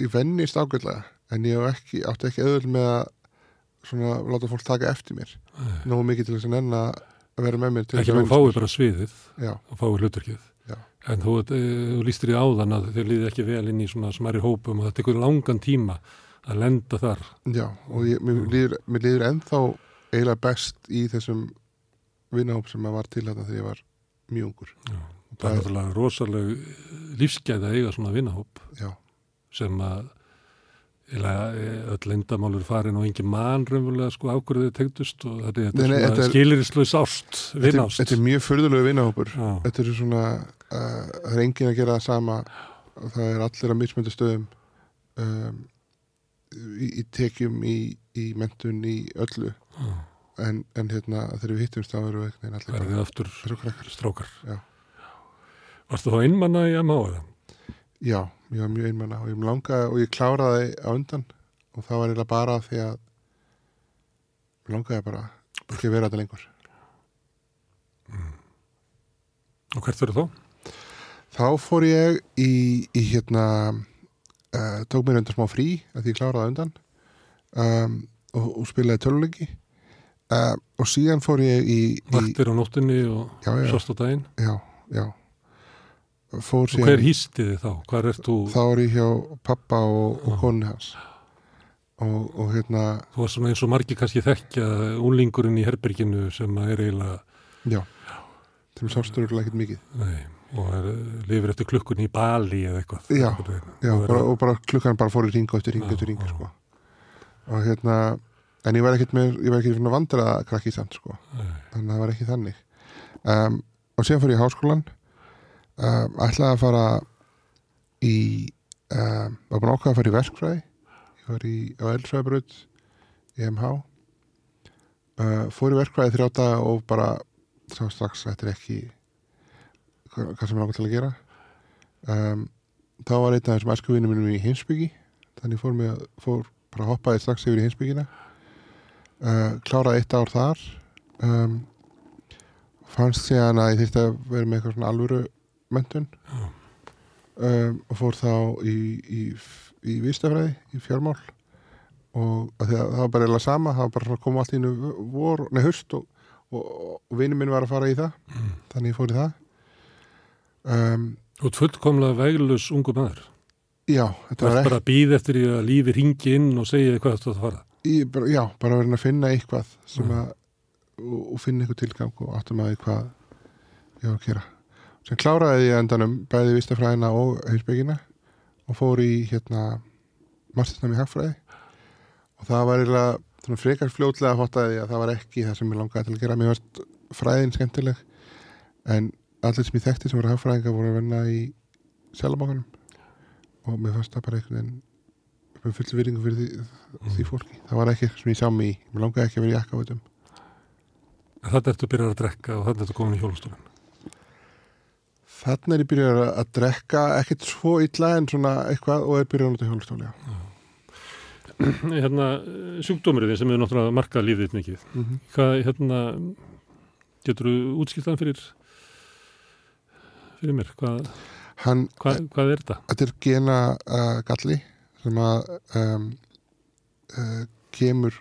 ég vennist ágætlega en ég ekki, átti ekki auðvöld með að svona láta fólk taka eftir mér. Nógu mikið til þess að nenn að vera með mér ekki að fáið bara sviðið já, og fáið hlutverkið. Já. En þú, eh, þú lístir í áðan að þau líði ekki vel inn í svona smæri hópum og það tekur langan tíma að lenda þar já, og ég, mér, líður, mér líður ennþá eiginlega best í þessum vinnahóp sem að var til þetta þegar ég var mjög ungur Já. það er náttúrulega rosaleg lífsgæði að eiga svona vinnahóp sem að öll lendamálur farin og engin mann raunverulega sko ákvörðið tegndust og þetta, þetta Nei, nei, er þetta er- skilirisluðs ást, er- vinnást. þetta er mjög furðulegu vinnahópur þetta er svona uh, það er engin að gera það sama. Það er allir að mismöndu stöðum um, í, í tekjum í, í mentun, í öllu. Já. en, en hérna þegar við hittumst þá erum við allir bara verðið aftur eins og krakkar. strákar. Já. Varstu þá einmanna í MH eða? Já, ég var mjög einmanna og ég langaði og ég kláraði á undan. Og það var eiginlega bara því að langaði bara ekki að vera þetta lengur. Og hvert verður þá? Þá fór ég í, í hérna uh, tók mér undan smá frí að því ég kláraði á undan um, og, og spilaði töluleiki. Uh, og síðan fór ég í, vaktir á nóttunni og sást á daginn. Já, já fór og síðan hver hýsti þið þá? Hvar ert þú? þá er ég hjá pappa og, og konu hans og, og hérna Þú var svona eins og margir kannski þekkja úlingurinn í herberginu sem er eiginlega já, þeim sástu örugglega ekkert mikið nei, og er, lifir eftir klukkunni í Bali eða eitthvað Já, já, Og bara, og bara klukkan bara fór í ringa eftir ringa eftir ringa sko. og hérna en ég var ekkert með, ég var ekkert svona vandra krakki samt sko, Nei. þannig að það var ekki þannig um, og síðan fór ég í háskólan um, ætlaði að fara í um, var búin að ákveða að fara í verkfræði. Ég var í, á eldfræðabraut í MH uh, fór í verkfræði þrjá daga og bara sá strax að þetta er ekki hvað, sem er langar til að gera. Um, þá var einn af þessum æskuvinum minnum í heimsbyggi þannig fór, mig, fór bara hoppaði strax yfir í heimsbyggina uh, kláraði eitt ár þar. Um, fannst síðan að ég þyrfti að vera með eitthvað svona alvöru mentun um, og fór þá í, í, í vístafræði, í fjármál. Og að að það var bara eða sama, það var bara koma allt í vor, nei höst og, og, og vinur minn var að fara í það. Þannig ég fór í það. Um, ert fullkomlega veglus ungu maður. Já, þetta var ert bara að býða eftir því að lífi ringi inn og segja hvað þú ert að fara? Ég, bara, já, bara verið að finna eitthvað sem Mm. að, og, og finna eitthvað tilgang og áttum að því hvað ég var að gera. Sem kláraði ég endanum bæði vistafræðina og heimsbyggina og fór í hérna mastersnam í hagfræði. Og það var svona frekar fljótlega að fatta því að það var ekki það sem ég langaði til að gera. Mér varst fræðin skemmtileg en allir sem ég þekkti sem voru hagfræðinga voru að vinna í selabankanum og mér fannst það bara einhvern veginn með full virðingu fyrir því, því fólki. Það var ekki eitthvað sem ég sá mig í. Mér langaði ekki að vera í þetta Þetta ertu byrjar að drekka og þetta ertu komin í hjólastólinn þannig er ég byrjað að, drekka ekkert svo illa en svona eitthvað og er byrjað að nota hjólastóli. Hérna, sjúkdómurinn sem er náttúrulega markað lífið mikið Mm -hmm. Hvað, hérna, getur þú útskiptaðan fyrir fyrir mér? Hvað, hann, hvað, hvað er þetta? þetta er gena uh, galli sem að um, uh, kemur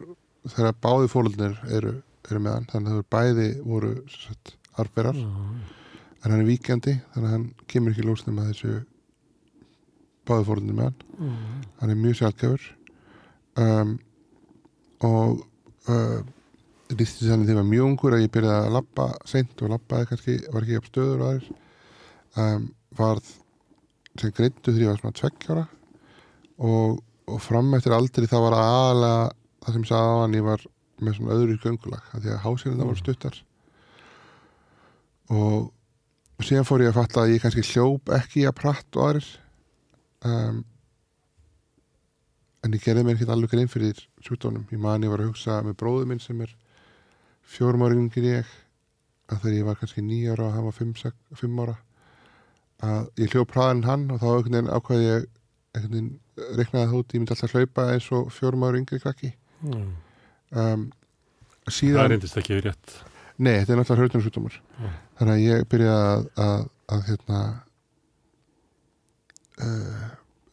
þegar báði fólöldnir eru, eru með hann þannig að þau bæði voru sett, arberar en hann er víkjandi þannig að hann kemur ekki ljósnum með þessu báði fólöldnir með hann. Hann er mjög sjálfgefur um, og uh, lísti þannig þegar var mjög ungur að ég byrjaði að labba seint og labbaði kannski, var ekki upp stöður og aðeins um, varð sem greindu þegar ég var svona tveggjára og, og fram eftir aldrei það var aðalega það sem sagði á hann ég var með svona öðru göngulag því að hásinu það voru stuttar. Og, og síðan fór ég að fatta að ég kannski hljóp ekki að pratt og aðrir. Um, en ég gerði mér ekki alveg grein fyrir sjúkdónum ég man ég var að hugsa með bróðu minn sem er fjórum ára yngir ég að þegar ég var kannski nýjára og hann var fimm, sex, fimm ára að ég hljóp hraðan hann og þá einhvern veginn ákvaði ég einhvern veginn reiknaði það út ég myndi alltaf hlaupa eins og fjórum ára yngri krakki. Mm. um, Það síðan reyndist ekki rétt Nei, þetta er náttúrulega hrjóðnum Já. Þannig að ég byrjaði að, að, að hérna uh,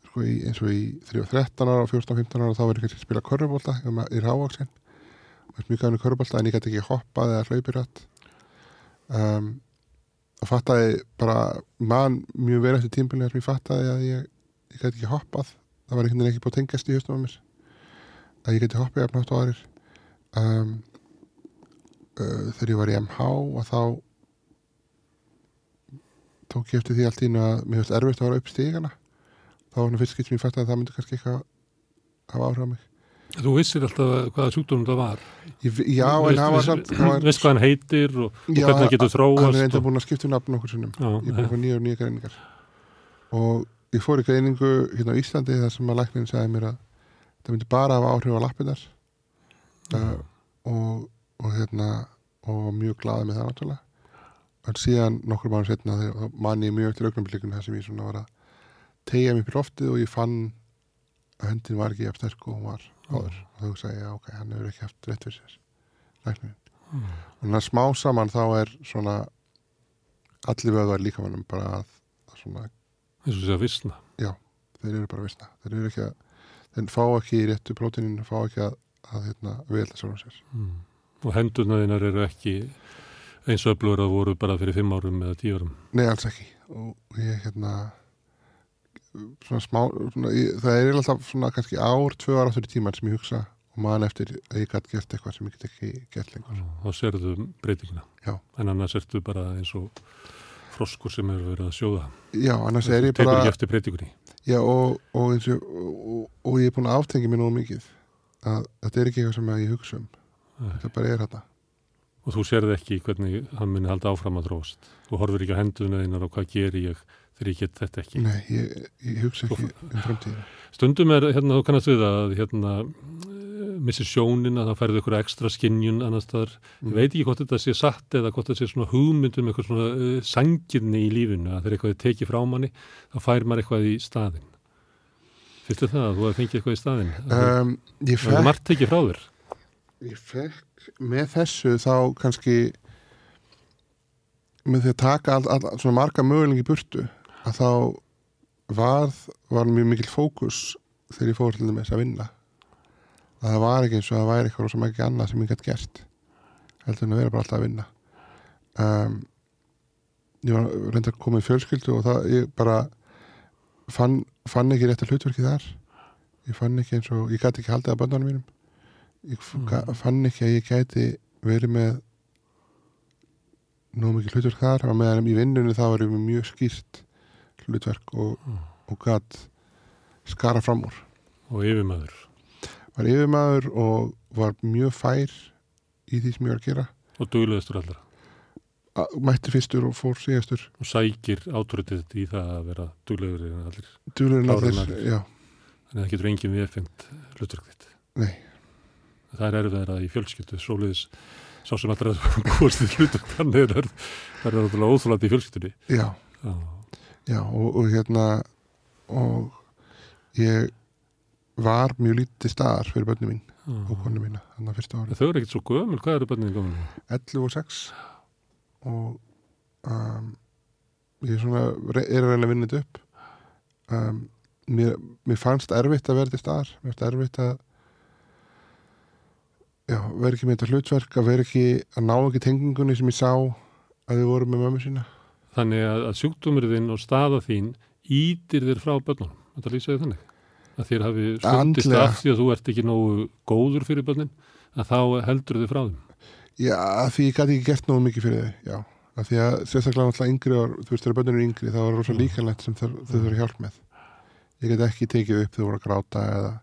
sko í, eins og í 3 13 ára og 14-15 ára þá var ég kannski að spila körfubólta í rávaksin og mjög gafinu körfubólta en ég gæti ekki hoppað eða hlaupið rætt um, og fattaði bara mann mjög verið eftir tímbilið sem ég fattaði að ég, ég gæti ekki hoppað. Það var einhvern veginn ekki búið að tengjast í haustum á mér. Að ég geti hoppið jafnátt á aðrir. Um, uh, þegar ég var í MH og þá tók ég eftir því allt í einu að mér finnst erfitt að vera upp stígana þá var hann fyrst skipt sem ég fætti að það myndi kannski eitthvað hafa áhrif á mig. Þú vissir alltaf hvaða sjúkdómum það var? Ég, Já, en hann var samt var, Veist hvað hann heitir og, og Já, hvernig hann getur hann er þróast enda búin að skipta um nafn okkur sinnum. Já, ég er búin að fá nýja og nýja greiningar. Og ég fór í greiningu hérna á Íslandi þar sem að læknin sagði mér að það myndi bara hafa áhrif á lappinnar uh, og, og hérna og mjög glaði með það náttúrulega. En síðan nokkur mánu setna þegar man ég mjög eftir augnablikun þar sem ég svona var að tegja upp í loftið og ég fann að hendin var ekki eftir sterk og hún var áður. Og þá hugsaði ég, já, ok, hann hefur ekki haft rétt fyrir sér læknin Mm. og þannig að smá saman þá er svona allir vöðvar líkamannum bara að, að svona, eins og sé að vissna þeir eru bara vissna þeir eru ekki að, þeir fá ekki réttu prótinin fá ekki að, að hérna, velta sjálfum sér. Mm. Og hendurnaðinar eru ekki eins og öflugur að voru bara fyrir fimm árum eða tíu árum. Nei, alls ekki og ég hérna svona smá svona, ég, það er alltaf svona kannski ár, tvö ára áttur í tíman sem ég hugsa og man eftir að ég gæti gert eitthvað sem ég get ekki gert lengur Þá serðu breytinguna. Já. En annars ertu bara eins og froskur sem eru verið að sjóða. Já, annars er ég bara ekki eftir breytingunni. Já, og, og, eins og, og, og ég er búin að áftengi mér nú mikið að þetta er ekki eitthvað sem ég hugsa um. Þetta bara er þetta Og þú serði ekki hvernig hann muni halda áfram að þróast. Þú horfir ekki á hendurnaðinar og hvað ger ég þegar ég get þetta ekki. Nei, ég, ég hugsa ekki um framtíðina Stundum er, hérna, þú kannast við að, hérna, eh, missir sjónin að það færði ykkur ekstra skinjun annars þar. Mm. Ég veit ekki hvort þetta sé satt eða hvort þetta sé svona hugmyndum eitthvað svona uh, sangirni í lífinu að þegar eitthvað er tekið frá manni, þá fær maður eitthvað í staðinn. Fyrstu það að þú hefði fengið eitthvað í staðinn? Það um, Ég ég fekk með þessu þá kannski með því að taka all, all, svona marga mögulengi burtu að þá var, var mjög mikil fókus þegar ég fór til þess að vinna. Að það var ekki eins og það væri eitthvað sem ekki annað sem ég gætt gert heldur en að vera bara alltaf að vinna. Um, ég var reynda að koma í fjölskyldu og það ég bara fann, fann ekki rétt að hlutverki þar. Ég fann ekki eins og ég gæti ekki haldið að böndunum mínum ég fann ekki að ég gæti verið með nú mikið hlutverk þar og meðan í vinnunni það var mjög skýrt hlutverk og, og gæt skara fram úr Og yfirmaður. var yfirmaður og var mjög fær í því sem ég var að gera Og dugleðistur allra. A- mætti fyrstur og fór síðastur Og sækir átrútið í það að vera duglegur en allir. Klárari en allir, já, Þannig að það getur engin viðfengt hlutverk þitt. nei Það er erfið að í fjölskyldu, svoleiðis sá sem allra búast í hlutverk, þannig er það er náttúrulega óþúlandi í fjölskyldunni. já, Já. já og, og hérna og ég var mjög lítið staðar fyrir börnum mín og Já. konu mína þannig að fyrsta ári Þau eru ekkert svo gömul, hvað eru bönnin gömul? 11 og 6 og um, ég er svona er vinna þetta upp um, mér, mér fannst erfitt að vera til staðar mér fannst erfitt að já, vera ekki með þetta hlutverk að vera ekki, að ná ekki tengingunni sem ég sá að þið voru með mömmu sína? Þannig að, að sjúkdómur þinn og staða þín ítir þér frá bönnunum. Þetta lýsaði þannig. Að þér hafi stundist af því að þú ert ekki nógu góður fyrir bönnin, að þá heldur þið frá þeim. já, því ég gæti ekki gert nógu mikið fyrir þau já, að því að sérstaklega náttúrulega yngri og þú veist, þegar börnur eru yngri þá er rosa líkanlegt sem þau þau þurfa hjálp með. Ég get ekki tekið upp þegar þú voru að gráta eða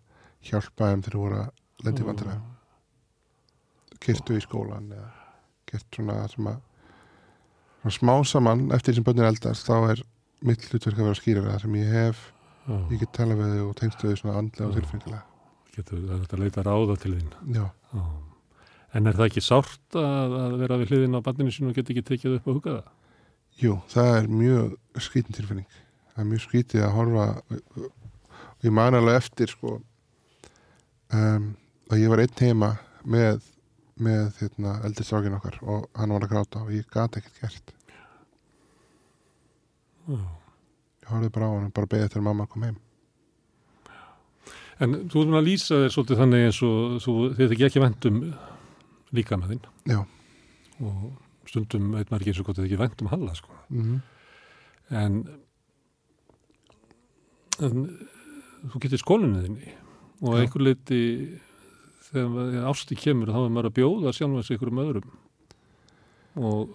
hjálpa þeim þegar þú voru að lenda í vandræðum kyrtu í skólan eða gert svona sem að svona smá saman eftir því sem börnir eldast þá er mitt hlutverk að vera skýrara sem ég hef, Já. ég get tala við þau og tengstu þau svona andlega og tilfengilega Getur hægt að leita ráða til þín. já, Já. En er það ekki sárt að, að vera við hliðin á banninu sín og geta ekki tekið upp og huga það? jú, það er mjög skrítin tilfinning það er mjög skrítið að horfa og ég man alveg eftir sko um, að ég var einn heima með með hérna, eldri strákin okkar og hann var að gráta og ég gat ekkert gert. Já. ég horfði bara á hann og bara beðið þegar mamma kom heim. En þú erum að lýsa þér svolítið þannig eins og þú, þið þykir ekki vendum líka með þinn já, og stundum veit maður ekki eins og gott þið ekki vendum halla sko. mm En, en þú getur skólinu þinni og einhver leiti þegar ásti kemur þá er maður að bjóða sjálfans einhverjum öðrum og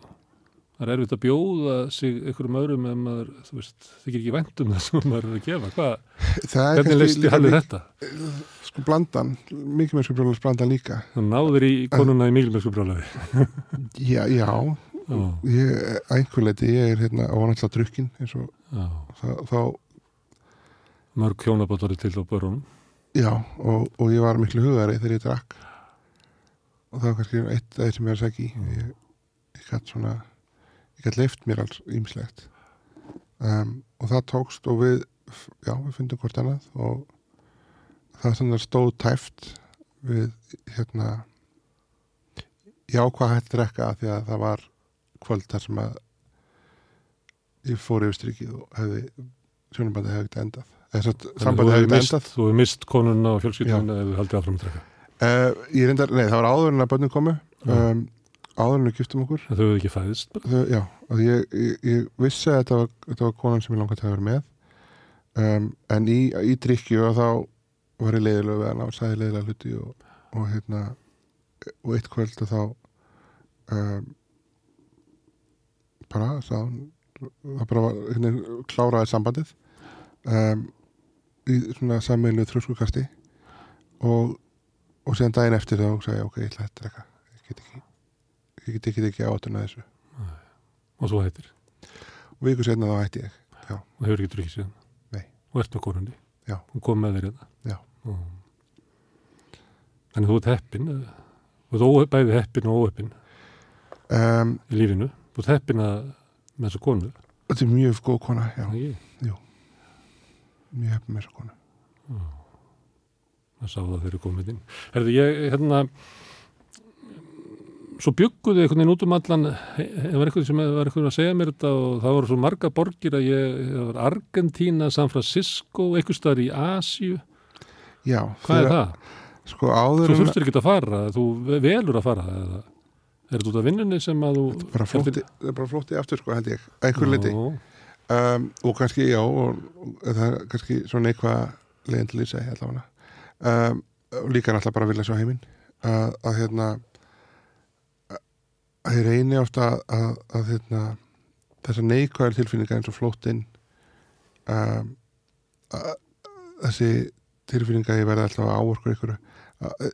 það er erfitt að bjóða sig einhverjum öðrum ef maður, þú veist, þykir ekki vendum það sem maður er að gefa. Hvað, það er hvernig leisti líka- þetta? sko blandan, brjóðlega blandan líka Þú náður í konuna í mikilvægsku brálaði. já, já, að einhver leiti ég er hérna alltaf drukkin eins og þá, þá Mörg hjónabótari til á börunum. Já, og, og ég var miklu hugari þegar ég drakk. Og það var kannski eitt þeir sem ég er að segja í. Ég, ég gætt svona ég gætt leift mér alls ýmislegt. Um, og það tókst og við já, við fundum hvort annað og það svona stóð tæft við hérna ég ákvað hægt að drekka af því að það var kvöld þar sem að ég fór yfir strikið og hefði sjónabandi hefði ekkert endað sambandi hefði mist, endað? þú hefur mist konuna og fjölskyldunum eða haldið áfram að drekka. Uh, ég reyndar, nei, það var áður en að börnum komu. Um, áður en við giftum okkur. Þau hefur ekki fæðist. Þau, já, ég, ég, ég vissi að þetta var, þetta var konan sem ég langaði að vera með. Um, en í, í drikju og þá var ég leiðilega við hana og sagði leiðilega hluti og, og hérna og eitt kvöld og þá um, bara hún það bara var, hérna, kláraði sambandið. Um, í svona sammeinu þrjóskukasti og, og síðan daginn eftir þá sagði ég ok, ég ætla að ég get ekki ég get ekki ekki átuna þessu. Og svo hættir? Og viku setna þá hætti ég og hefur ekki drukkið síðan? Nei. og ert með konunni? Já. hún kom með þér hérna? Já. Og- Þannig þú ert heppin þú ert óhepp, bæði heppin og óheppin um, í lífinu. Þú ert heppin að með þessu konu? þetta er mjög góð kona já, ekki? Mjög hefði með þessu konu. Það sá það þegar komið inn. Herðu, ég, hérna svo bygguðu einhvern veginn út um allan það var eitthvað sem var eitthvað að segja mér þetta og það voru svo marga borgir að ég, það var Argentína, San Francisco eitthvað staðar í Asíu. Já, hvað er það? sko áður Þú þurftir ekki að fara, þú velur að fara eða er þetta út af vinnunni sem að þú það er bara flótti aftur sko held ég, einhver liti um, og kannski já og, og það er kannski svona eitthvað leiðin til lýsa allavega. Um, líka náttúrulega bara vilja sjá heiminn. Að, að hérna að ég reyni ofta að, að, að hérna þessar neikvæðar tilfinningar eins og flóttin um, að, þessi tilfinninga ég verða alltaf að áorkur ykkur. Að,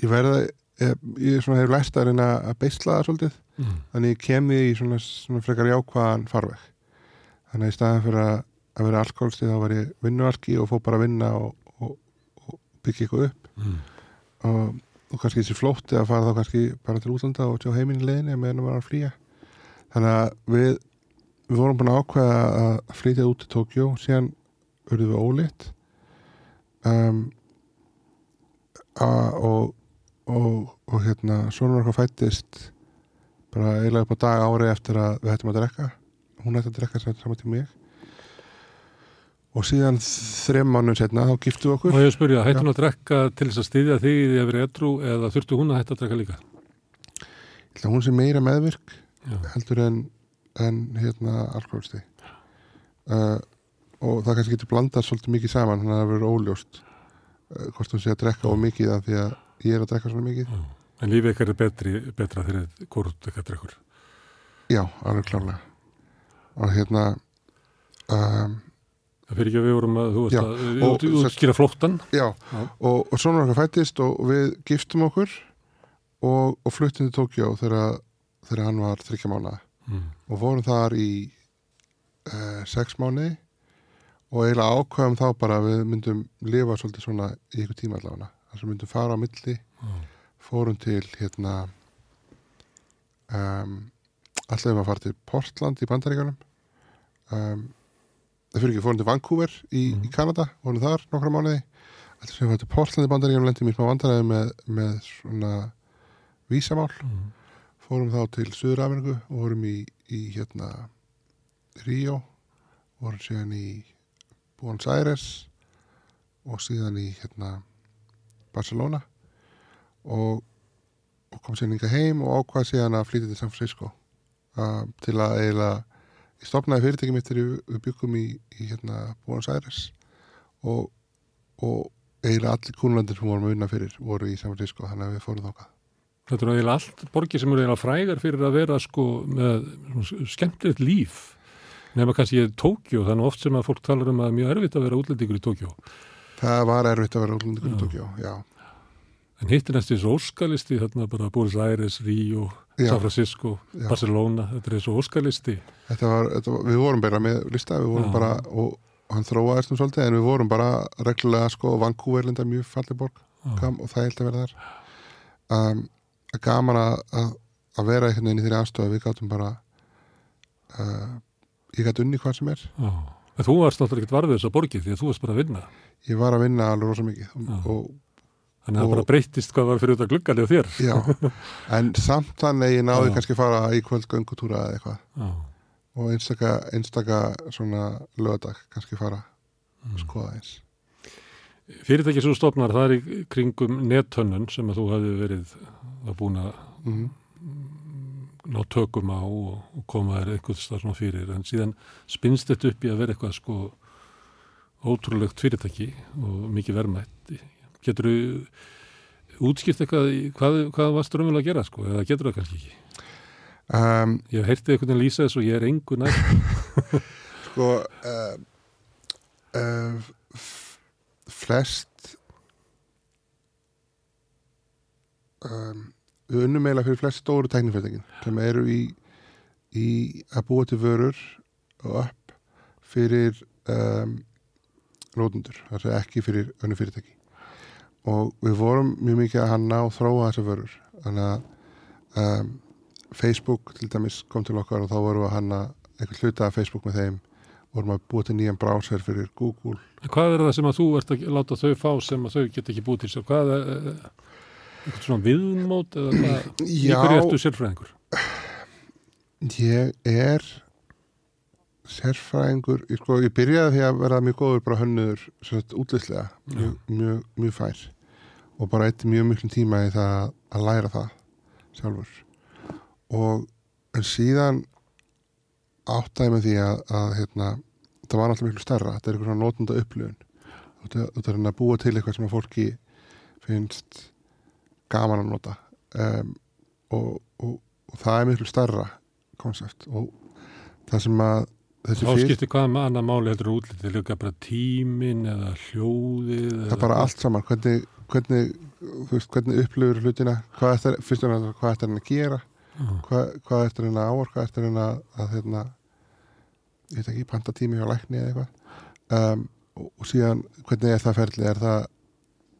ég verða ég, ég hefur læst að reyna að beisla það svolítið. Mm, þannig ég kemi í svona, svona frekar jákvæðan farveg þannig að í staðan fyrir að, að vera alkoholsti þá var ég vinnualki og fór bara að vinna og, og, og byggja eitthvað upp. Mm, og, og kannski þessi flótti að fara þá kannski bara til útlanda og í leiðinni meðan maður var að flýja. Þannig að við við vorum búin að ákveða að flytja út til Tókjó síðan urðum við ólitt um, a, og, og, og hérna svona okkar fættist bara eiginlega upp á dag ári eftir að við hættum að drekka hún hætti að drekka saman til mig. Og síðan þrem mánuðin setna þá giftum við okkur. Og ég spurja, hættu hún að drekka til þess að styðja þig því að vera edru eða þurftu hún að hætta að drekka líka? Ég held að hún sé meira meðvirk Já, heldur en, en hérna alkoholsti uh, og það kannski getur blandað svolítið mikið saman þannig að það verður óljóst uh, hvort hún sé að drekka of mikið af því að ég er að drekka svona mikið. Já. En lífið ykkar er betri, betra þegar hvort ykkar drekkur. já, alveg klárlega og hérna um, Það fyrir ekki að við vorum að, þú Já, að, og þú sett- skýra flóttan. já, Já. og, og svona okkar fættist og við giftum okkur og, og fluttum til Tókjó þegar, þegar hann var þryggja mánuða Mm. og vorum þar í uh, sex mánuði og eiginlega ákvæðum þá bara við myndum lifa svolítið svona í ykkur tíma allavega þess að við myndum fara á milli Já. fórum til hérna um, allavega að fara til Portland í Bandaríkanum um, það fyrir ekki fórum til Vancouver í, Mhm. í Kanada, vorum þar nokkra mánuði allavega sem við fórum til Portland í Bandaríkanum lendum í smá vandræði með, með svona vísamál Mm. fórum þá til Suður-Ameríku og vorum í, í hérna Ríó vorum síðan í Buenos Aires og síðan í hérna Barcelona og, og kom síðan inga heim og ákvað síðan að flytja til San Francisco uh, til að eiginlega ég stopnaði fyrirtæki mitt þegar við, byggum í, í hérna Buenos Aires og, og eiginlega allir kúnlandir sem vorum að vinna fyrir voru í Francisco þannig að við fórum þákað Þetta er eiginlega allt borgir sem eru eiginlega frægar fyrir að vera sko með skemmtilegt líf. Nefna kannski ég Tókjó, þannig oft sem að fólk talar um að það er mjög erfitt að vera útlendingur í Tókjó. Það var erfitt að vera útlendingur í. Tókjó, já. En hitt næstu þessu óskalisti, þarna bara Buenos Aires, Ríó, Já. San Francisco, Já. Barcelona, þetta er óskalisti. Var, þetta var, við vorum bara með lista, við vorum Já. bara, og hann þróaðist um svolítið, en við vorum bara reglulega, sko, Vancouver linda mjög falleg borg, Já. kam, og það held að vera þar. Um, gaman að, að, að vera einhvern veginn í þeirri aðstofa, við gátum bara, uh, ég gæti unni hvað sem er. Já. En þú varst náttúrulega ekkert varfið þess að borgið því að þú varst bara að vinna. Ég var að vinna alveg rosa mikið og, og Þannig að það Og- bara breytist hvað var fyrir þetta gluggali á þér. já, en samt þannig ég náði Já. kannski fara í kvöld göngutúra eða eitthvað Já. og einstaka, einstaka svona lögadag kannski fara Mm. skoða eins. Fyrirtæki sem þú stopnar, það er í kringum nettönnun sem að þú hefði verið að búin að mm ná tökum á og, og koma þér einhvers þar svona fyrir en síðan spinnst þetta upp í að vera eitthvað sko ótrúlegt fyrirtæki og mikið verðmætt getur þú útskipt eitthvað hvað, hvað varst raunverulega að gera sko eða getur það kannski ekki? Um, ég heyrtið einhvern veginn lýsa þess og ég er engu nær. Sko uh, uh, flest um, eiginlega fyrir flest stóru tæknifyrirtækin sem eru í, í að búa til vörur og upp fyrir um, nótundur, það er ekki fyrir önnu fyrirtæki og við vorum mjög mikið að hanna og þróa þessar vörur. Þannig að um, Facebook til dæmis kom til okkar og þá vorum við að hanna einhvern hluta af Facebook með þeim. Vorum að búa til nýjan browser fyrir Google. Hvað er það sem að þú ert að láta þau fá sem að þau get ekki búið til sér hvað er eitthvað svona viðmót eða hvað, hverju ertu sérfræðingur? Ég er sérfræðingur, ég, sko, ég byrjaði því að vera mjög góður bara hönnuður útlislega, mjög, mjög, mjög fær. Og bara eitt mjög miklum tíma í það að læra það sjálfur. Og en síðan áttæði með því að, að hérna, það var alltaf miklu stærra. Þetta er eitthvað svona notunda upplifun. Þetta er að búa til eitthvað sem að fólki finnst gaman að nota. Um, og, og, og það er miklu stærra konsept. Og það sem að þá skiptir hvað með annað máli heldur útlitið líka bara tímin eða hljóðið það er bara allt saman. Hvernig, hvernig, veist, hvernig upplifur hlutina? Hvað er það, fyrst og náttúrulega hvað er það að gera? Hvað, hvað er það að áor hvað er það að, að hérna, ég veit ekki, panta tími hjá lækni eða eitthvað? Um, og, síðan hvernig er það ferli, er það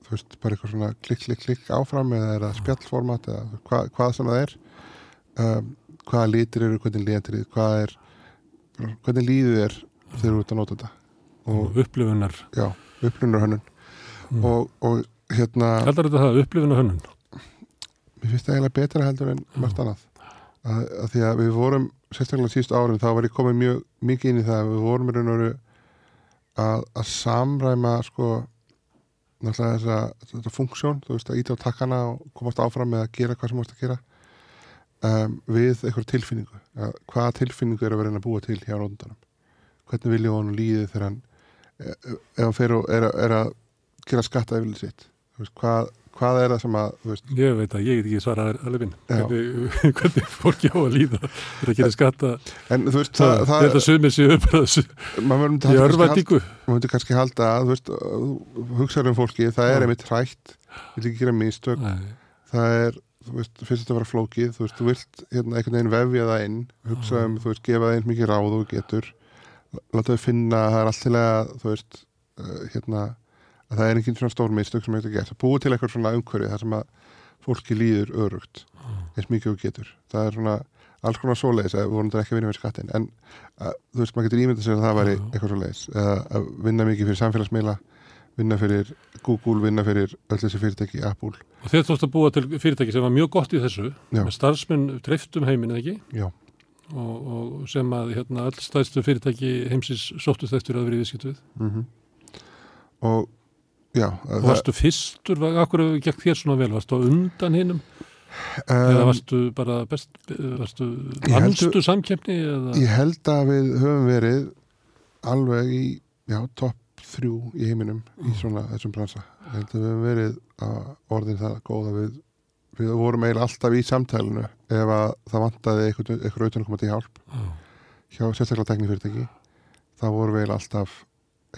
þú veist, bara eitthvað svona klikk, klikk, klikk áfram eða er það spjallformat eða hvað, hvað sem það er? Um, hvaða litir eru, hvernig litir hvað er, hvernig líður er þegar þú ert að nota þetta? Og og upplifunar. Já, upplunur hönnun Mm. og, og hérna heldur þetta það, upplifunar hönnun mér finnst það eiginlega betra heldur en margt annað. Að, að því að við vorum sérstaklega síðust árum þá var ég komið mjög mikið inn í það að við vorum í raun og veru að, að samræma sko náttúrulega þessa, þetta funksjón þú veist að íta á takkana og komast áfram með að gera hvað sem mást að gera um, við eitthvað tilfinningu. Að, hvaða tilfinningu er að vera að búa til hjá nótundanum hvernig vilja honum líði þegar hann e- e- ef hann fer og er, er að gera skatta yfirlega sitt hvað, hvað er það sem að veist, ég veit að ég get ekki svarað alveg minn. Hvernig, hvernig fólki á að líða þetta gera skatta. En veist, það, það, þetta sumir séu bara í örvætingu maður myndi kannski halda að veist, hugsaður um fólki það er einmitt hrætt, vil ekki gera mistök. Það er, þú veist, fyrst þetta vera flókið þú veist, þú vilt hérna einhvern veginn vefja það inn hugsa um, þú veist, gefa það eins mikið ráð og getur, láta þau finna að það er allt til að, þú veist uh, hérna, að það er engin svona stór mistök sem þetta að búa til eitthvað svona umhverfi þar sem að fólki líður örugt eins mikið og getur, það er svona alls konar svoleiðis, að við vorum þetta ekki að vinna með skattin en að, þú veist, maður getur ímyndað sér að það væri eitthvað svoleiðis, eða að vinna mikið fyrir samfélagsmiðla, vinna fyrir Google, vinna fyrir öll þessi fyrirtæki Apple, og þeir tókst að búa til fyrirtæki sem var mjög gott í þessu Já. með starfsmenn dreiftum heiminn eða ekki? Já, og, og sem að hérna, öll stæðstu fyrirtæki heimsins sóttust eftir að vera í viðskiptu við. Mm og já og varstu fyrstur, akkur gekk þér svona vel? Varstu undan hinnum eða um, varstu bara best varstu vannstu samkeppni eða? ég held að við höfum verið alveg í já, topp þrjú í heiminum í svona þessum bransa. Ég held að við höfum verið að orðin það góða við við vorum eiginlega alltaf í samtælinu ef að það vantaði eitthvað, eitthvað auðvitað til hjálp Já. hjá sérstaklega teknifyrirtæki þá vorum við eiginlega alltaf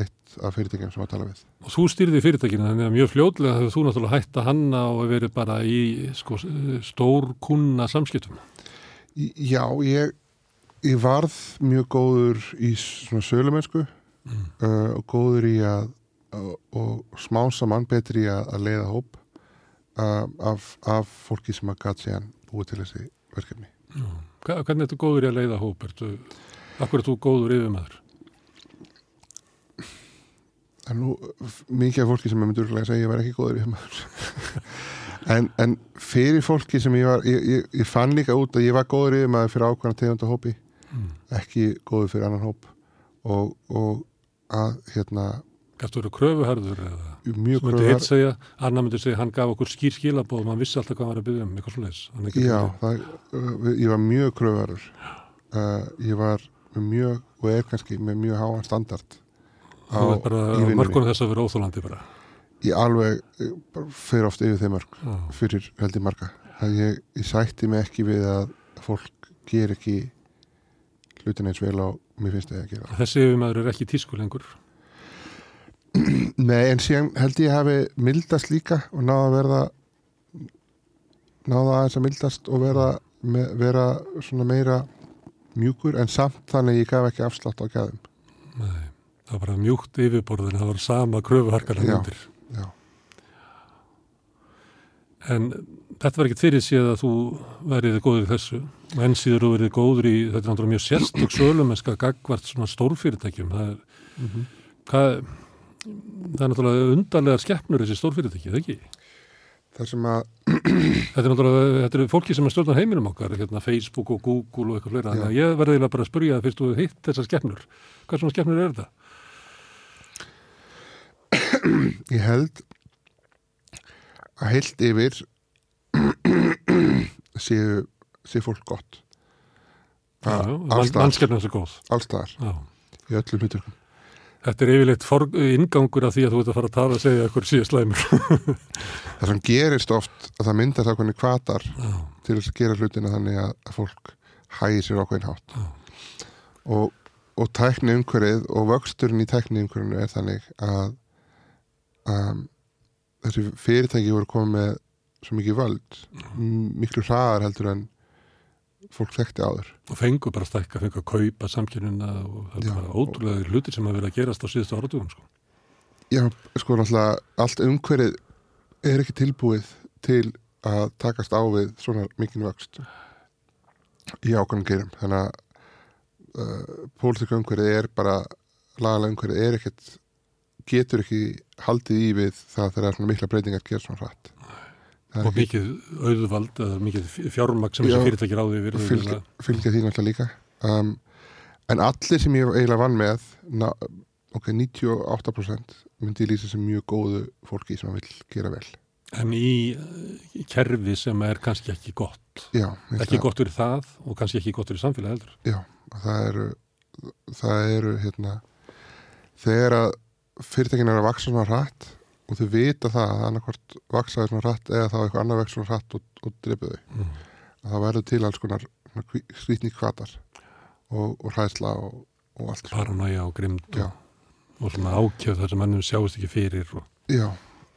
eitt af fyrirtækjum sem að tala við. Og þú stýrði fyrirtækinu þannig að mjög fljótlega hefur þú náttúrulega hætt að hanna og verið bara í sko, stór kunna samskiptum. Já, ég, ég varð mjög góður í svona sölumennsku Mm. uh, og góður í að og, og smá saman betri í að, að leiða hóp uh, af, af fólki sem að gat síðan búið til þessi verkefni. Hva, hvernig ertu góður í að leiða hóp ertu, akkur er þú góður yfirmaður Það er nú mikið af fólki sem ég myndi úrlega að segja ég var ekki góður maður. en, en fyrir fólki sem ég var, ég, ég, ég fann líka út að ég var góður í maður fyrir ákvæmna tegunda hópi, mm. ekki góður fyrir annan hóp og, og að hérna Gæstu verið kröfuharður eða mjög segja, annar myndi segja, hann gaf okkur skýr skilabóð, mann vissi alltaf hvað hann var að byggja um, eitthvað svoleiðis. Já, það, uh, ég var mjög kröfarur uh, ég var mjög og er kannski með mjög háan standard á, Það er bara í á vinnunni. mörgunum þess að vera óþólandi bara. ég alveg eh, bara fer oft yfir þeim mörg Já. fyrir held ég marga að ég, ég sætti mig ekki við að fólk ger ekki hlutin eins vel á mér finnst það að gera Þessi yfirmaður er ekki í tísku lengur. Nei, en síðan held ég hafi mildast líka og náða að verða náða aðeins að mildast og verða, me, vera svona meira mjúkur en samt þannig ég gaf ekki afslátt á gæðum Nei, það var bara mjúkt yfirborðin, það var sama kröfuharkalega Já. myndir. Já, En þetta var ekkert fyrir síðan að þú verið góður í þessu. En síður þú verið góður í, þetta er náttúrulega mjög sérstök sölumenska gagvart svona stórfyrirtækjum. Það er, Mhm. hvað, það er náttúrulega undarlegar skeppnur þessi stórfyrirtæki, það ekki? það sem að Þetta er náttúrulega, þetta er fólki sem er stjórnar heiminum okkar, hérna Facebook og Google og eitthvað fleira. Þannig að ég verði bara að spurja það fyrst hefur hitt þessar skeppnur. Hvað svona skeppnur er þetta? ég held að heilt yfir séu, séu fólk gott Já, A- mann, alls staðar. mannskefnum svo góð. allstaðar Já. í öllum hluturkum Þetta er yfirleitt ingangur af því að þú ert að fara að tala og segja eitthvað síðast slæmur. það sem gerist oft að það myndast ákveðni kvatar Já. til að gera hlutina þannig að, fólk hægir sér ákveðin hátt Já. og, og tækni umhverfið og vöxturinn í tækni umhverfinu er þannig að um, þessi fyrirtæki voru komið með svo mikið völd miklu hraðar heldur en fólk þekkti áður. Og fengu bara stækka, fengu að kaupa samkynina og það er bara ótrúlega hlutir sem að vera að gerast á síðustu áratugum sko. Já, sko náttúrulega allt umhverfið er ekki tilbúið til að takast á við svona mikinn vöxt í ákvæmum gerum. Þannig að uh, pólitíka umhverfið er bara lagalega umhverfið er ekkert getur ekki haldið í við það þegar svona mikla breytingar gerast svona hratt Er og mikið auðvald eða mikið fjármagn sem þessi fyrirtæki ráði yfir fylgja, fylgja því náttúrulega líka. Um, en allir sem ég eiginlega vann með na, ok, 98% myndi ég lýsa sem mjög góðu fólki sem vil gera vel. En í uh, kerfi sem er kannski ekki gott. Já, ekki það- gott fyrir það og kannski ekki gott fyrir samfélag heldur. Já, það eru það eru hérna þegar að fyrirtækin eru að vaksa svona hratt og þau vita það að annarkvort vaksaði svona hratt eða þá eitthvað annar vekk svona hratt og, og þau. Mm. að það verður til alls konar skrýtni kvatar og, og hræðsla og, og allt paranæja og grimd og, svona ákjöf þar sem mannum sjáist ekki fyrir og, Já,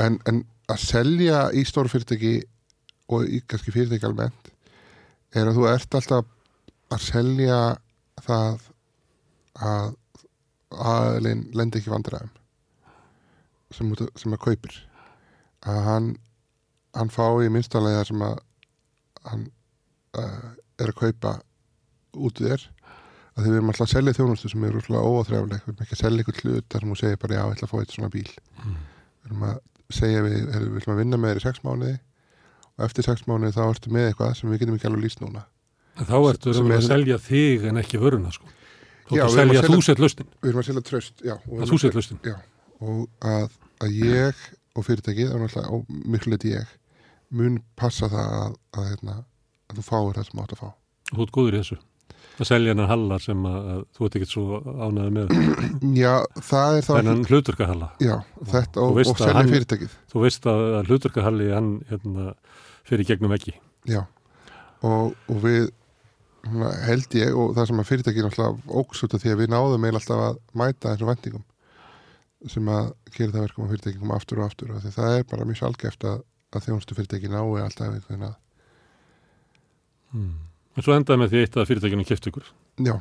en, en að selja í stóru fyrirtæki og í kannski fyrirtæki almennt er að þú ert alltaf að selja það að aðeilin lendi ekki vandræðum sem, sem að kaupir að hann hann fái minnstalega sem að hann uh, er að kaupa út við þér. Að því við erum alltaf að selja þjónustu sem er úrslega óáþræfleg, við erum ekki að selja ykkur hlut þar sem þú segir bara já, ég ætla að fá eitt svona bíl. Mm. við erum að segja við, við ætlum að vinna með þér í sex mánuði. Og eftir sex mánuði þá ertu með eitthvað sem við getum ekki alveg lýst núna. En þá ertu Sem raunverulega er- að selja þig en ekki vöruna sko. þú Já, ert að að selja selja- þú sett lustin við erum að selja tröst já, og, að að Já, og að, að ég og fyrirtækið og, og miklu leiti ég mun passa það að, að, hérna, að þú fáir það sem þú átt að fá. Og þú ert góður í þessu. Að selja hennar hallar sem að, að þú ert ekkert svo ánæði með. Já, það er þá þennan hluturkahalla Já, þetta Þú og, veist og að selja hann- fyrirtækið. þú veist að, að hluturkahalli hann hérna, fyrir gegnum ekki Já, og, og við held ég og það sem að fyrirtækið af því að við náðum eiginlega alltaf að mæta þessum vendingum sem að gera það verkum að fyrirtækið koma aftur og aftur og því það er bara mjög sjálfgeft að, að þjónustu fyrirtækið nái alltaf einhvern veginn að mm. en svo endaði með því eitt að fyrirtækinu keft ykkur. Já,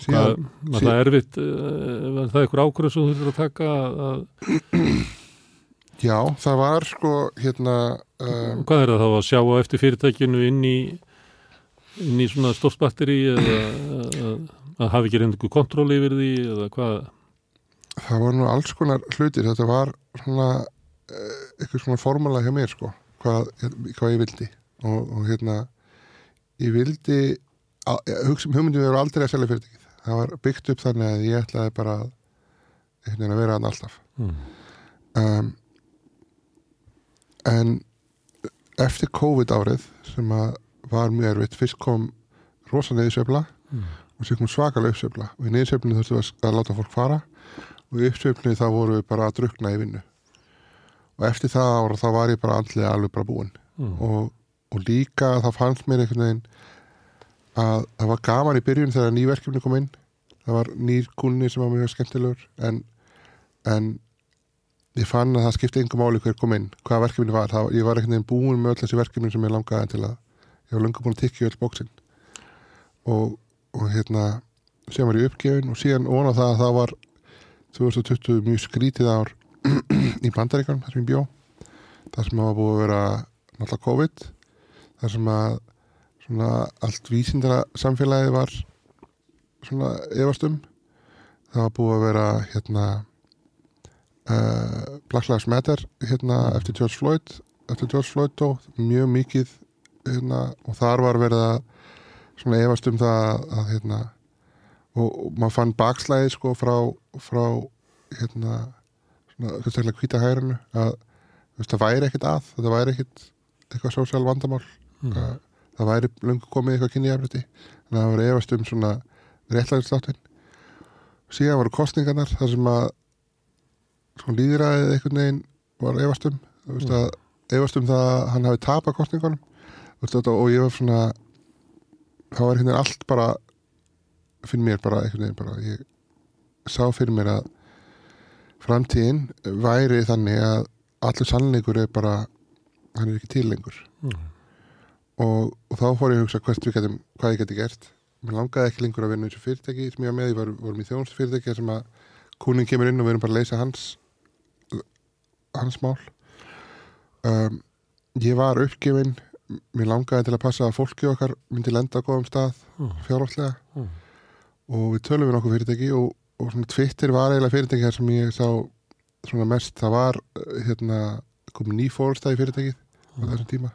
Hvað, síðan, það erfitt uh, það ykkur ákvörðu sem þú þurftur að taka að, já, það var sko hérna um, hvað er það þá að sjá á eftir fyrirtækinu inn í inn í svona stórtbatteri eða að, að hafi ekki reyndu kontról yfir því eða hvað það var nú alls konar hlutir. Þetta var svona eh, eitthvað svona formala hjá mér sko hvað, hvað ég vildi. Og, og hérna ég vildi hugmyndum voru aldrei að selja fyrirtækið. Það var byggt upp þannig að ég ætlaði bara veginn að vera hann alltaf. Mm. um, en eftir COVID árið sem að var mjög erfitt fyrst kom rosa neðisveifla Mm. og sér kom svakalega uppsveifla. Og í við að- að láta fólk fara og í uppsveiflinu þá vorum við bara að drukna í vinnu. Og eftir það ára þá var ég bara andlega alveg bara búinn. Mm. og, og líka það fannst mér einhvern veginn að það var gaman í byrjun þegar nýverkefni kom inn. Það var nýr kunni sem var mjög skemmtilegur. En, en ég fann að það skipti engum máli hver kom inn hvaða verkefni var, það, ég var einhvern veginn búin með öll þessi verkefni sem ég langaði til að ég var löngu búin að tikka í öll bóksinn. Og, og hérna síðan var ég uppgefin og síðan óna það að það var 2020 mjög skrítið ár í bandaríkanum þar sem ég bjó. Þar sem hafa búið að vera náttúrulega COVID. Þar sem að svona allt vísindara samfélagið var svona efastum. Það var búið að vera hérna uh, Black Lives Matter hérna eftir George Floyd eftir George Floyd dó, mjög mikið hérna, og þar var verið að svona efast um það að hérna og, maður fann bakslæði sko frá, frá hérna svona, sérstaklega hvíta hærinu að veist, það væri ekkit að, þetta væri ekkit eitthvað sósjál vandamál. Mm. að það væri löngu komið eitthvað kynjafrætti en það var efast um svona réttlæðistáttin síðan voru kostningarnar þar sem að svona líðræðið einhvern veginn var efast um. Að efast um það að hann hafi tapað kostningunum veist, og ég var svona það var veginn allt bara fyrir mér bara bara ég sá fyrir mér að framtíðin væri þannig að allur sannleikur er bara hann er ekki til lengur. Mm. og, og þá fór ég að hugsa getum, hvað ég geti gert. Mér langaði ekki lengur að vinna í þessu fyrirtæki sem ég var með, ég var, vorum í þjónust fyrirtæki sem að kúnin kemur inn og við erum bara að leysa hans hans mál. Um, ég var uppgefin mér langaði til að passa að fólki okkar myndi lenda á góðum stað fjárhaldlega Mm. Og við tölum við nokkuð fyrirtæki og, og svona Twitter var eiginlega fyrirtæki þar sem ég sá svona mest, það var uh, hérna, komið ný fórstæði fyrirtækið á þessum tíma.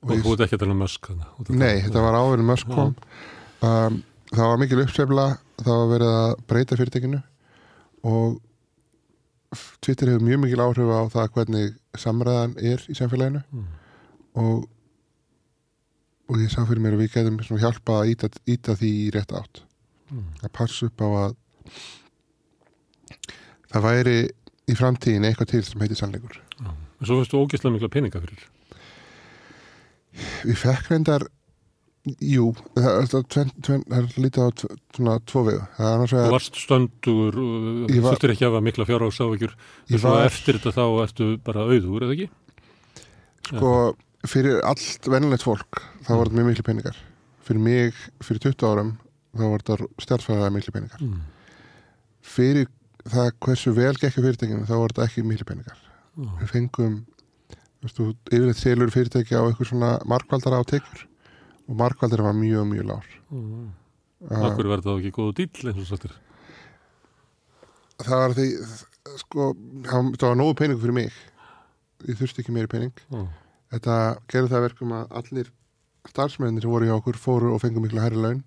Og þú ert ekki að tala um Musk Nei, þetta var en Musk kom. Um, Það var mikil uppsefla það var verið að breyta fyrirtækinu og Twitter hefur mjög mikil áhrif á það hvernig samræðan er í samfélaginu. Mm. og og ég sá fyrir mér að við getum hjálpa að íta, íta því í rétt átt. Að passa upp á að það væri í framtíðin eitthvað til sem heitir sannleikur Já. En svo fyrstu ógeðslega mikla peninga fyrir. Við fekk reyndar Jú, það er, lítið á svona tvo annars Þú varst stöndugur, Ég var- þurftir ekki að hafa mikla fjárhásávíkjur. Ég Svo var- eftir þetta þá ertu bara auður, eða ekki? sko, fyrir allt venilegt fólk þá var þetta mjög miklu peningar Fyrir mig, fyrir 20 árum þá var þetta stjálfæðlega miklu peningar Mm. Fyrir það hversu vel gekk fyrirtækinu þá var þetta ekki miklu peningar Já. Við fengum veistu, yfirleitt selur fyrirtæki á eitthvað svona markvaldara á tekjur og markvaldara var mjög, mjög lár Mm. Akkur verður það ekki góðu dýll eins og sattir. Það var því sko, það var nógu peningu fyrir mig ég þurfti ekki meiri pening Já. þetta gerði það að verkum að allir starfsmennir sem voru hjá okkur fóru og fengu miklu hærri laun.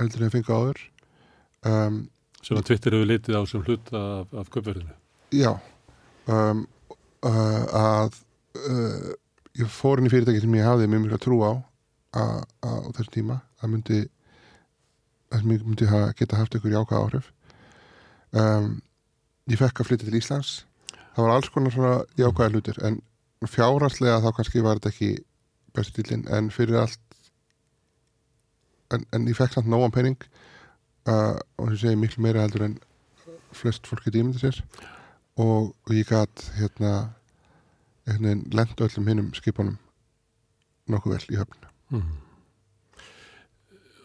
Heldur en fengu áður. Um, að Twitter hefur litið á sem hluta af, af kaupverðinu. já um, uh, að uh, ég fór inn í fyrirtæki sem ég hafði mjög miklu að trú á á þessum tíma að myndi að myndi, myndi ha, geta haft ykkur jákvæð áhrif. Um, ég fekk að flytja til Íslands. Það var alls konar svona jákvæða hlutir en fjárhanslega þá kannski var þetta ekki bestu dýlinn en fyrir allt en, en ég fekk samt nógan pening uh, og sem segi miklu meira heldur en flest fólk geti ímyndið sér og, og ég gæt hérna veginn lent öllum hinnum skipunum nokkuð vel í höfn Mm.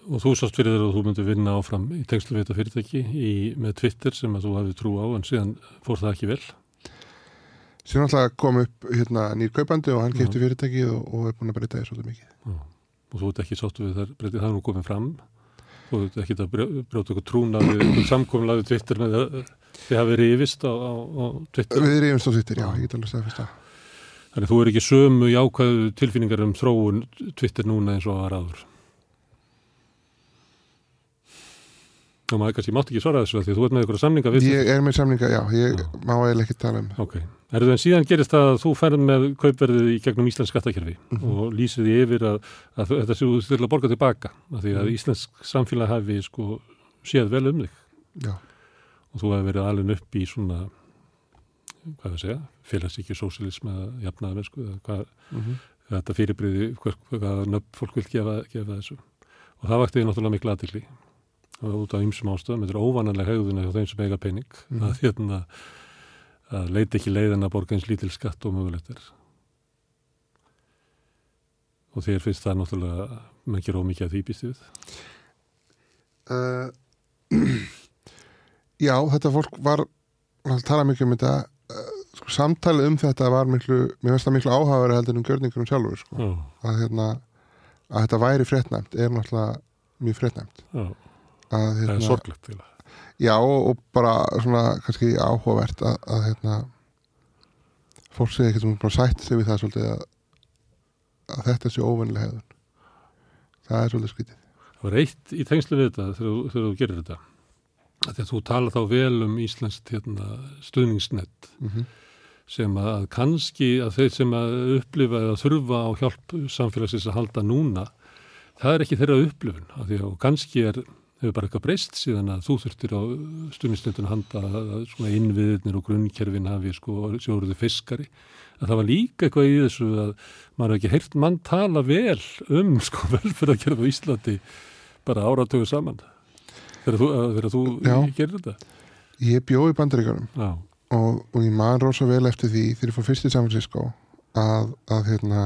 Og þú sást fyrir þér að þú myndir vinna áfram í tengslu við þetta fyrirtæki í, með Twitter sem að þú hafði trú á en síðan fór það ekki vel. Sér náttúrulega kom upp hérna, nýr kaupandi og hann Já. kefti fyrirtækið og, og er búin að breyta því svolítið mikið. Já. Og þú ert ekki sáttu við þar breytið, það nú komið fram. Þú ert ekki að brjó- brjóta eitthvað trúna við samkomlaðu Twitter með það þið hafi rifist á, á, á Twitter. Við erum stóðsýttir, já, Já. ég get alveg staðfist það. Þannig þú er ekki sömu jákvæðu tilfinningar um þróun Twitter núna eins og það var áður. Ná, maður kannski mátt ekki svara þessu af því að þú ert með einhverja samninga við Ég er með samninga, já, ég Já. má eiginlega ekki tala um Ok, erðu en síðan gerist það að þú ferð með kaupverðið í gegnum Íslensk skattakerfi Mhm. og lýsir því yfir að, að þú- þetta séu til að borga tilbaka af því að Mhm. Íslensk samfélag hafi sko séð vel um þig. Já, og þú hefur verið alveg upp í svona hvað við segja, félagsíkju sósialism eða jafnaðar sko, eða hvað mm þetta fyrirbriði, hvað, hvað nöfn fólk vil gefa, gefa þessu. Og það vakti náttúrulega miklu aðtikli og út af ymsum ástöðum, þetta er óvananlega hegðuna hjá þeim sem eiga pening. Mhm. að, hérna, að leita ekki leiðin að borga eins lítil skatt og mögulegt er. Og þér finnst það náttúrulega mann gera ómikið að því býst við? Uh, Já, þetta fólk var að tala mikið um þetta uh, sko, samtalið um þetta var miklu mér finnst það miklu áhafari heldur um gjörningur um sjálfur sko. að, hérna, að þetta væri fréttnæmt er náttúrulega mjög fréttnæmt. Já, að, hérna, sorglegt Já, og, og bara svona kannski áhugavert að, að hérna, fólk sé ekki bara sætt sig við það svolítið að, að þetta sé óvennilega hefðun það er svolítið skrítið Það var eitt í tengslu við þetta þegar, þú- þegar þú gerir þetta. Að þú tala þá vel um Íslands hérna, stuðningsnett mm -hmm. sem að, kannski að þeir sem að upplifa eða þurfa á hjálp samfélagsins að halda núna, það er ekki þeirra upplifun. Af því að kannski er, hefur bara eitthvað breyst síðan að þú þurftir á að handa að, svona innviðnir og grunnkerfin hafi sko sjóruði fiskari. Að það var líka eitthvað í þessu að maður hefur ekki heyrt mann tala vel um sko velferðarkerf á Íslandi bara áratögu saman. Þegar þú, þegar þú gerir þetta? Ég bjóði Já, og, og ég man rosa vel eftir því þegar ég fór fyrst í San Francisco að, að hérna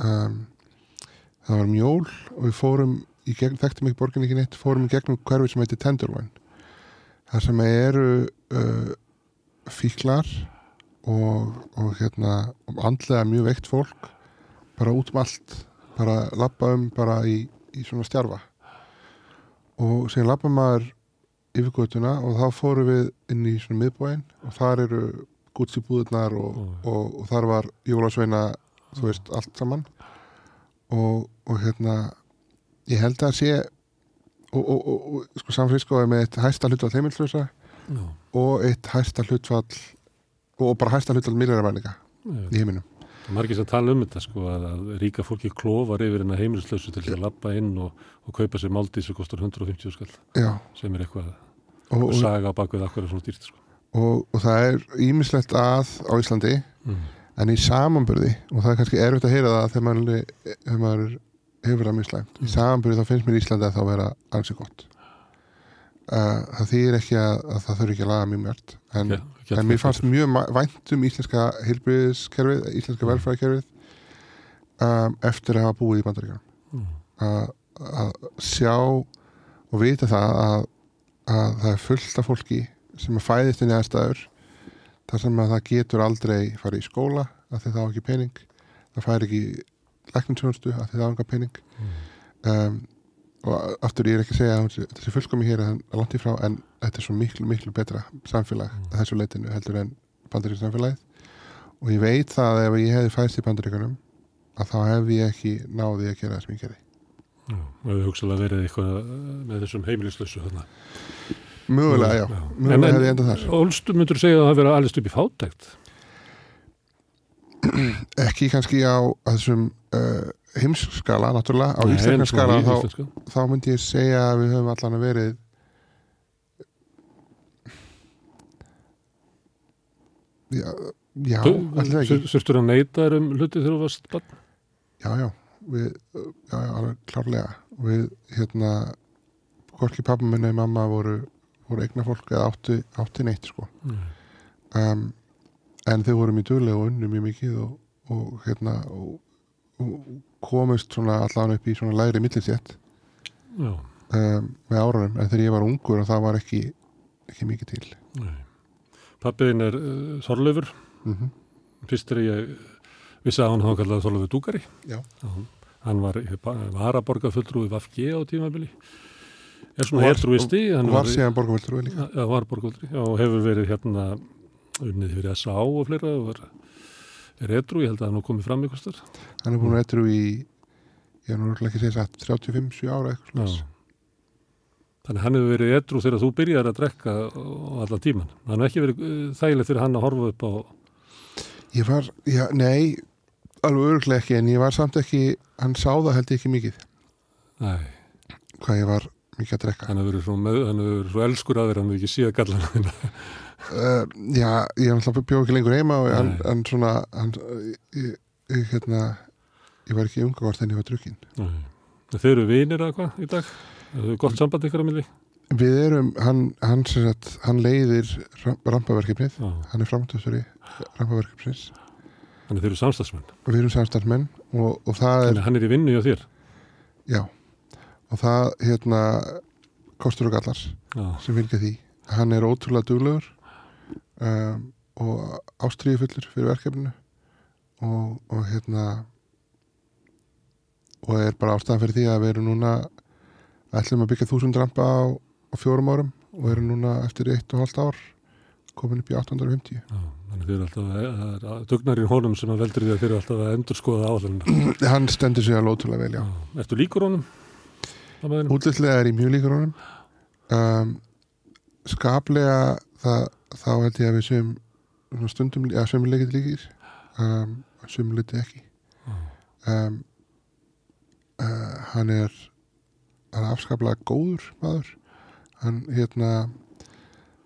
um, það var mjól og við fórum í gegn, þekktum ekki borgin ekki neitt fórum í gegnum hverfi sem heitir Tenderloin þar sem eru uh, fíklar og, og hérna og andlega mjög veikt fólk bara út um allt bara labba um bara í, í svona stjarfa og síðan labba maður yfir götuna og þá fórum við inn í svona miðbúin og þar eru Gucci búðurnar og, Ó. og, og þar var Jólasveina þú veist, allt saman og, og hérna ég held að sé og, og, og, sko samfélsko er með eitt hæsta hlutfall heimilslösa já, og eitt hæsta hlutfall og bara hæsta hlutfall mýrarvæninga já. í heiminum Margir sem tala um þetta sko að, að ríka fólki klófar yfir hennar heimilislausu til að lappa inn og, og kaupa sér máldi sem kostar 150 skall Já, sem er eitthvað og, saga á bakvið akkur er svona dýrt sko. og, og það er ímislegt að á Íslandi mm. en í samanburði og það er kannski erfitt að heyra það þegar maður hefur það mjög slæmt í samanburði þá finnst mér Íslandi að þá vera ansi gott. Það þýðir ekki að, að það þurfi ekki að laga mjög mjög en, Ge- en mér fannst mjög vænt um íslenska heilbriðiskerfið, íslenska velfræðikerfið um, eftir að hafa búið í bandaríkjum mm. að, að sjá og vita það að, að það er fullt af fólki sem að fæðist inn í aðstæður þar sem að það getur aldrei farið í skóla af því það á ekki pening það fær ekki lækninsjónustu af því það á ekki pening um, og aftur ég er ekki að segja að þetta sé fullkomi hér að langt í frá en þetta er svo miklu, miklu betra samfélag Mm. að þessu leitinu heldur en bandaríkjum samfélagið og ég veit það að ef ég hefði fæðist í bandaríkunum að þá hef ég ekki náði að gera það sem ég gerði Já, og hefur hugsalega verið eitthvað uh, með þessum heimilislausu þarna. Mögulega, já. Mögulega hefði ég endað þar. Ólstu myndur segja að það hafi verið alveg upp í fátækt. Ekki kannski á þessum uh, heimsskala, náttúrulega. Á Nei, en íslenska svona skala, í þá, íslenska. þá myndi ég segja að við höfum allan að verið Já, já. Þurftur að neyta þér um hluti þegar þú varst barn? Já, já, við, já, já, alveg klárlega. Við, hérna, hvorki pappa minna og mamma voru, voru eigna fólk eða átti, átti neitt, sko. Nei. um, en þau voru mjög duglega og unnu mjög mikið og, og hérna og, og komist svona allan upp í svona lægri millinsett um, með árunum en þegar ég var ungur og það var ekki ekki mikið til. Pappiðin er uh, Þorleifur. mm Fyrst er ég vissi að hann hafa kallað Þorleifur Dúkari. Já. Hann var, var að borga fulltrúi Vafge á tímabili. Er svona Og var- hetrúisti. og var síðan borgarvöldur líka Já, var borgvöldri og hefur verið hérna unnið fyrir SA og fleira og var, edru, ég held að hann nú komið fram ykkur starf. hann er búin að etru í ég er örugglega ekki að segja satt 35-7 ára eitthvað svoleiðis. Þannig hann hefur verið edru þegar þú byrjar að drekka allan tíman. Hann hefur ekki verið uh, þægilegt fyrir hann að horfa upp á... Ég var, já, nei, alveg örglega ekki, en ég var samt ekki, hann sá það held ekki mikið, Nei, hvað ég var mikið að drekka. hann hefur verið svo, með, hann hefur verið svo elskur að þeirra hann hefur ekki síða gallana þína. Uh, já, ég er alltaf bjóð ekki lengur heima og Nei. hann svona, hann, ég, ég, hérna, ég var ekki umgangvart en ég var drukkin. Þeir eru vinir eða hvað í dag? Það hefur gott samband ykkur að milli? Við erum, hann, hann, sagt, hann leiðir ram- rampaverkefnið, Já, hann er framtöðsveri rampaverkefnis þannig þeir eru samstagsmenn. við erum samstarfsmenn og, og það er, Þannig hann er í vinnu hjá þér. já, og það, hérna, kostur og gallar Já, sem fylgja því. Hann er ótrúlega duglegur um, og ástríðufullur fyrir verkefninu. Og, og hérna og er bara ástæðan fyrir því að við erum núna ætlum að byggja þúsund rampa á, á fjórum árum og erum núna eftir eitt og halvt ár komin upp í 850 já, þannig þeir eru alltaf, það er dugnarinn honum sem að veldur því að þeir eru alltaf að endur skoða áhaldunina. hann stendur sig alveg ótrúlega vel, já. Ertu líkur honum? Það útlitlega er ég mjög líkur honum. Um, skaplega það, þá held ég að við svona stundum, eða sömuleikið líkir um, sömuleikið ekki. Um, uh, hann er hann er afskaplega góður maður. Hann hérna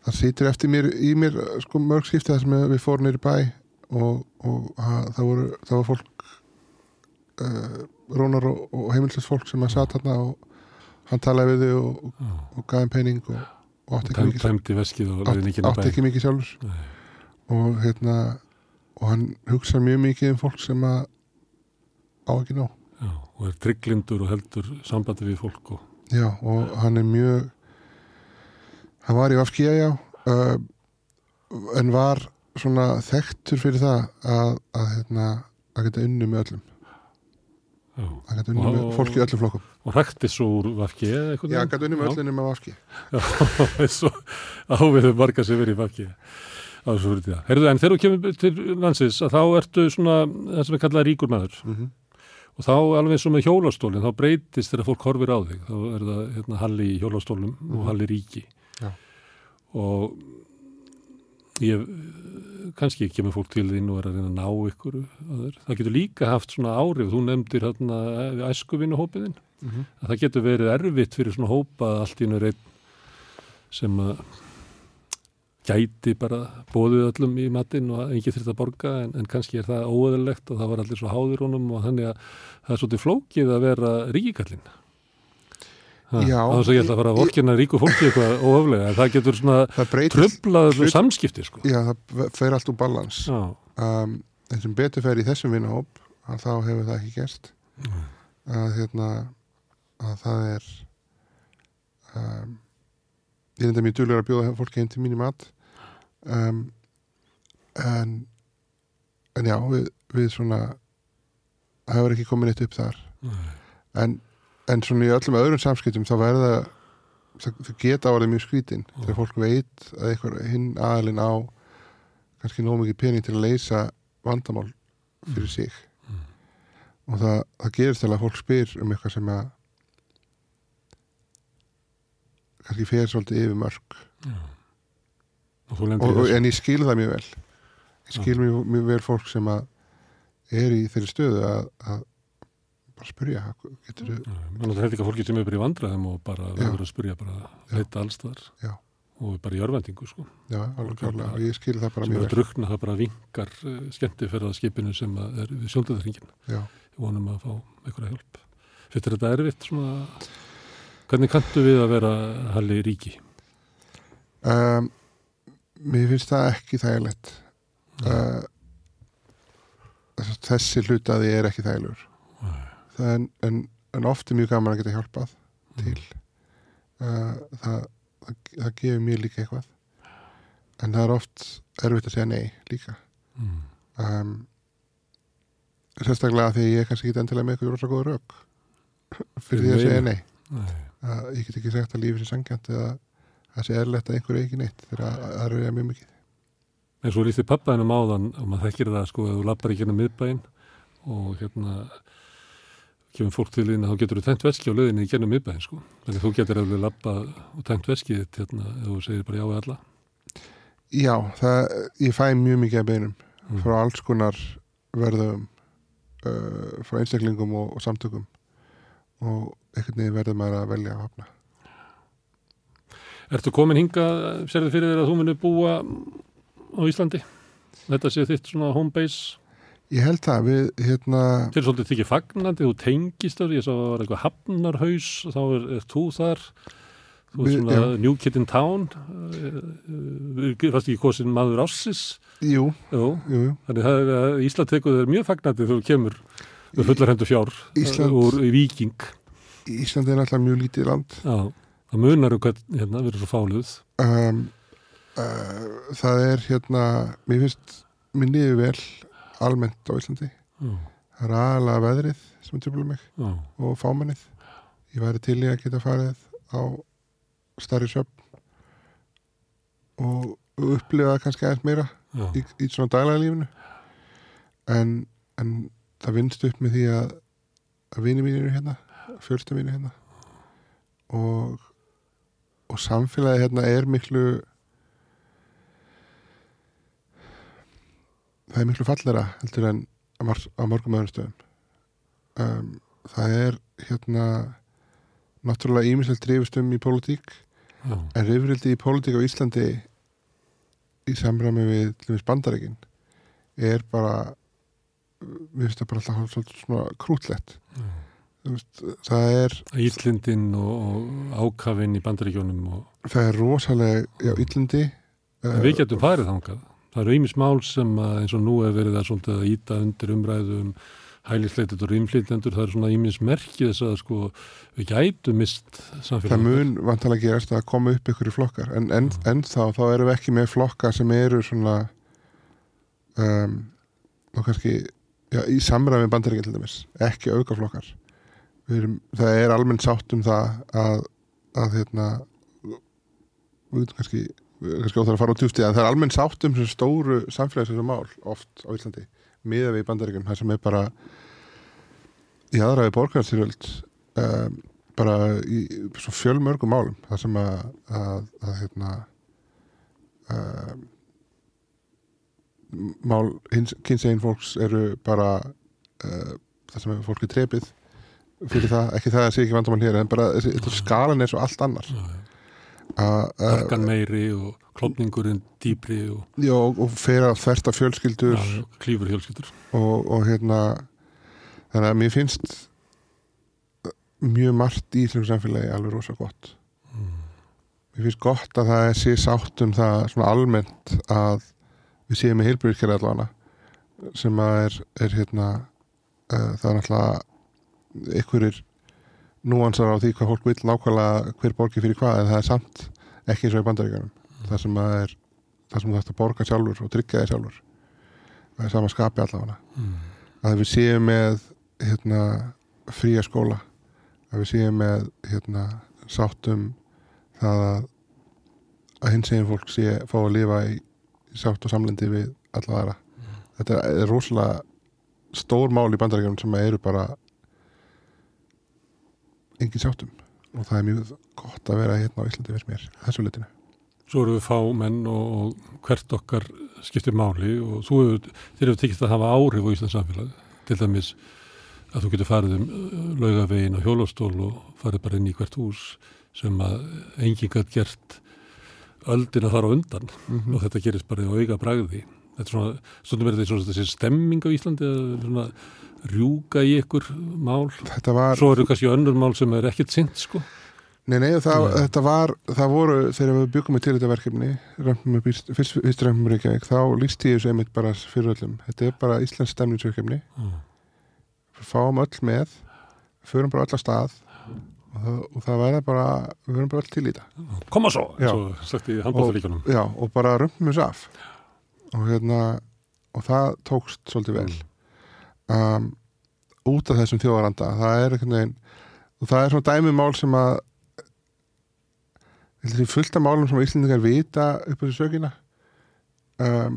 það situr eftir mér í mér sko mörg skipti það sem við fórum nýri bæ og, og ha, það voru það var fólk uh, rónar og, og heimilsins fólk sem að satt þarna og hann talaði við þau og, og, þeim pening og, og átti ekki mikið tæmdi veskið og leiði átti, nikinn að átti ekki mikið sjálfur. Nei. og hérna og hann hugsa mjög mikið um fólk sem að á ekki nóg. Já, og er trygglindur og heldur sambandi við fólk og já og hann er mjög hann var í Vafkía já uh, en var svona þekktur fyrir það að, að hérna að geta unni með öllum. Já, að geta unni Og- með fólki öllum flokkum og hrækti svo úr vafki eða eitthvað. já, unni með öllum með Vafkí Já, eins og áviðum marga sem verið í vafki. Á þessu fyrir því það. Herðu, en þegar þú kemur til landsins að þá ertu svona það sem er kallað ríkur maður. mm -hmm. Og þá alveg eins og með hjólastólinn, þá breytist þegar fólk horfir á þig. Þá er það hérna, halli í hjólastólnum og Mhm. halli ríki. Já. Og ég, kannski kemur fólk til þín og er að reyna að ná ykkur. að. Það getur líka haft svona árif. Þú nefndir hérna æskuvinnuhópiðinn. Mm -hmm. að það getur verið erfitt fyrir svona hópa að allt í nú einn sem að gæti bara bóðið öllum í matinn og enginn þurft að borga en, en kannski er það óöðulegt og það var allir svo háðir honum og þannig að það er svolítið flókið að vera ríkikallinn. Já, þannig að ég ætla að fara að vorkina ríku fólki eitthvað óöflega en það getur svona það tröflaður samskipti sko. já, það fer allt úr balans um, en sem betur fer í þessum vinahóp að þá hefur það ekki gerst. Að hérna að það er um, ég er enda mjög duglegur að bjóða fólki heim til mín í mat. Um, en en já, við, við svona það hefur ekki komin eitt upp þar. En, en svona í öllum öðrum samskiptum þá verða það, geta orðið mjög skrítin þegar fólk veit að einhver hinn aðalinn á kannski nóg mikið pening til að leysa vandamál fyrir sig. Mm. og það, það gerist að fólk spyr um eitthvað sem að kannski fer svolítið yfir mörg og og, og, en ég skil það mjög vel. Ég skil mjög, mjög vel fólk sem að er í þeirri stöðu að, að bara spyrja getur þú Þannig að það er líka fólki sem er bara í vandræðum og bara verður að spyrja bara leita allstaðar Já. og bara í örvendingu sko. já, alveg og ég skil það bara sem er mjög að vel. drukna það bara vinkar uh, skemmtifærðaskipinu sem að er við sjóndaðarhingin já. við vonum að fá einhverja hjálp. Fyrir þetta erfitt svona hvernig kanntu við að vera halli ríki? Um, mér finnst það ekki þægilegt. Uh, þessi hlutaði er ekki þægilegur. En, en, en oft er mjög gaman að geta hjálpað til. Uh, það, það, það gefur mér líka eitthvað. En það er oft erfitt að segja nei líka. Mm. um, sérstaklega því ég kannski ekki endilega með eitthvað rosa góða rauk fyrir því að segja nei. Nei. Að ég get ekki sagt að lífið sé sangjant eða að það sé erlegt að einhverju ekki neitt þegar það er við mjög mikið En svo lísti pappaðinum áðan og maður þekkir það sko að þú lappar ekki hérna miðbæinn og hérna kemur fólk til þín að þá getur þú tengt veski á löðinni í gennum miðbæðin sko. Þannig þú getur eftir lappa og tengt veskið þitt hérna ef þú segir bara já við alla. Já, það, ég fæ mjög mikið að beinum Mm. frá alls konar verðum uh, frá einstaklingum og, og samtökum og einhvern veginn verður maður að velja að hafna. Ertu komin hinga, serðu fyrir þér að þú munir búa á Íslandi? Þetta sé þitt svona home base? Ég held það, við hérna, er svolítið þykir fagnandi, þú tengist þar, ég sá að það var eitthvað hafnarhaus, þá er, er þú þar, þú er svona já. New Kid in Town, fast ekki kosin maður ássis, jú, Jú, jú, þannig er að Ísland tekur þér mjög fagnandi þegar þú kemur með fullar hendur fjár Ísland- úr í Víking. Ísland er alltaf mjög lítið land. Já, það munar um hvern, hérna, við erum svo fáluð. Um, uh, það er hérna, mér finnst, mér niður vel almennt á Íslandi. Já, Það er aðalega veðrið sem er tröfla mig já, og fámennið. Ég væri til í að geta farið á starri söfn og upplifa kannski aðeins meira í, í svona daglega lífinu en, en það vinst upp með því að að vini mín eru hérna fjölstu mín hérna. Og og samfélagi hérna er miklu það er miklu fallera heldur en á, á mörgum öðrum stöðum. Um, það er hérna náttúrulega ímislegt rifist um í pólitík já, En rifrildi í pólitík á Íslandi í samræmi við til dæmis bandarækin er bara við finnst það bara alltaf svona krútlegt. Já. Það er Íllindin og, og ákafinn í bandaríkjónum og það er rosalega já, illindi En við getum farið þangað. Það eru ýmis mál sem að, eins og nú er verið að, svolítið að íta undir umræðu um hælisleitit og rýmflýtendur. Það er svona ýmis merki þess að sko, við gætum mist það samfélagið. mun vantalega gerast að koma upp ykkur í flokkar en, en, en þá, þá erum við ekki með flokka sem eru svona um, og kannski já, í samræmi með bandaríkinn til dæmis ekki aukaflokkar Við erum, það er almennt sátt um það að, að hérna við veitum kannski kannski óþar að fara á tjústi en það er almennt sátt um stóru samfélagsins mál oft á Íslandi miða við bandaríkinn það sem er bara í aðraði borgarstyrjöld um, bara í fjölmörgum málum það sem að, að, að hérna um, mál kynns einn fólks eru bara uh, það sem fólki trepið fyrir það, ekki það að sé ekki vandamál hér en bara skalan er svo allt annar Harkan meiri og klopningurinn dýpri og já, og fer að þversta fjölskyldur já, klífur hjálskyldur. og, og hérna þannig að mér finnst mjög margt í íslensku samfélagi alveg rosa gott Mm. mér finnst gott að það sé sátt um það svona almennt að við séum með heilbyrðiskerði allavega sem að er, er hérna uh, það er náttúrulega einhverjir núansar á því hvað fólk vil nákvæmlega hver borgi fyrir hvað en það er samt ekki eins og í bandaríkjunum. Það sem að er það sem þú ætti að borga sjálfur og tryggja þig sjálfur. Það er sama skapi allavega. Mm. að við séum með hérna, fría skóla að við séum með hérna, sátt um það að, að hins eginn fólk sé fá að lifa í, sátt og samlendi við alla aðra. Þetta er rosalega stór mál í bandaríkjum sem eru bara engin sáttum og það er mjög gott að vera hérna á Íslandi fyrir mér, þessu litinu Svo eru við fá menn og, og hvert okkar skiptir máli og þú hefur, þér hefur tekist að hafa áhrif á Íslands samfélag. Til dæmis að þú getur farið um laugavegin og hjólastól og farið bara inn í hvert hús sem að enginn gætt gert öldina þar á undan mm og þetta gerist bara í auga bragði. Þetta er svona, stundum er þetta svona þessi stemming á Íslandi að svona rjúka í ykkur mál. var Svo eru kannski önnur mál sem er ekkert sint, sko. Nei, nei, það, Nei. þetta var, það voru, þegar við byggum með til þetta verkefni, fyrst, fyrst, með Reykjavík, þá líst ég þessu einmitt bara fyrir öllum. Þetta er bara Íslands stemningsverkefni, Mm. fáum öll með, förum bara öll að stað og það, og það verða bara, við verðum bara öll til í þetta. Koma svo, svo sagt í handbóðalíkunum. Já, og bara römpum þessu af. Og hérna, og það tókst svolítið vel. Um, út af þessum þjóðaranda, það er einhvern veginn, og það er svona dæmi mál sem að að því fullt af málum sem Íslendingar vita upp þessu sökina um,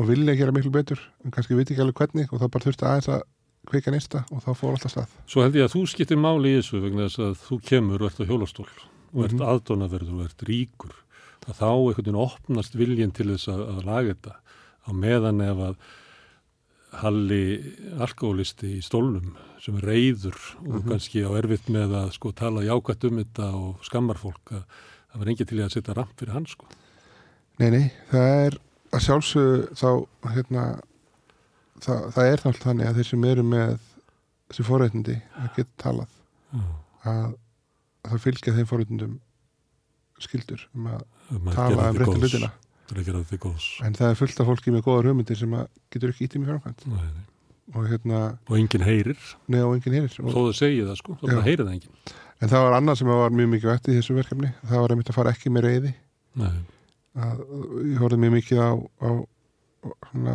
og vilja gera miklu betur en kannski viti ekki alveg hvernig og það bara þurfti aðeins að kveika neista og þá fór alltaf stað. Svo held ég að þú skiptir máli í þessu vegna þess að þú kemur og ert á hjólastól og ert Mhm. aðdónaverður og ert ríkur. Að þá einhvern veginn opnast viljinn til þess að, að laga þetta á meðan ef að halli alkoholisti í stólnum sem er reyður og Mhm. kannski á erfitt með að sko tala jákvætt um þetta og skammar fólk að það var engin til að setja ramp fyrir hann sko. Nei, nei, það er að sjálfsög þá hérna það, það er alltaf þannig að þeir sem eru með þessi forréttindi að geta talað að, að það fylgja þeim forréttindum skildur um að Um að tala um réttu hlutina Er að gera þig góðs. en það er fullt af fólki með góðar hugmyndir sem að getur ekki ítið mér framkvæmt. Nei, nei. og hérna, Og enginn heyrir, neða og enginn heyrir. Þó og, þau segja það sko, þá heyrir það enginn. en það var annað sem var mjög mikið vægt í þessu verkefni. Það var einmitt að fara ekki með reyði Nei, að ég horfði mjög mikið á, á, á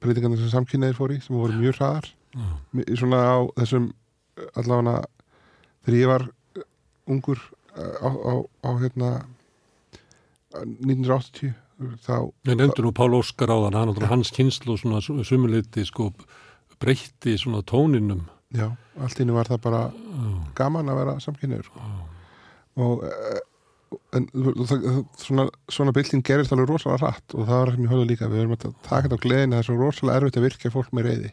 breytingarnir sem samkynneðir fór í sem voru mjög hraðar. Svona á þessum allavega þegar ég var eh, ungur á, á, á hérna 1980 þá Ég nefndi nú Pál Óskar á þann, hann hans kynslu svona sumuleiti sko breytti svona tóninum. já, allt innu var það bara Já, gaman að vera samkynneður sko. já, og eh, en, það, svona, svona bylting gerist alveg rosalega hratt og það var sem ég höfðu líka við erum að taka þetta á gleðin það er svo rosalega erfitt að virka fólk með reyði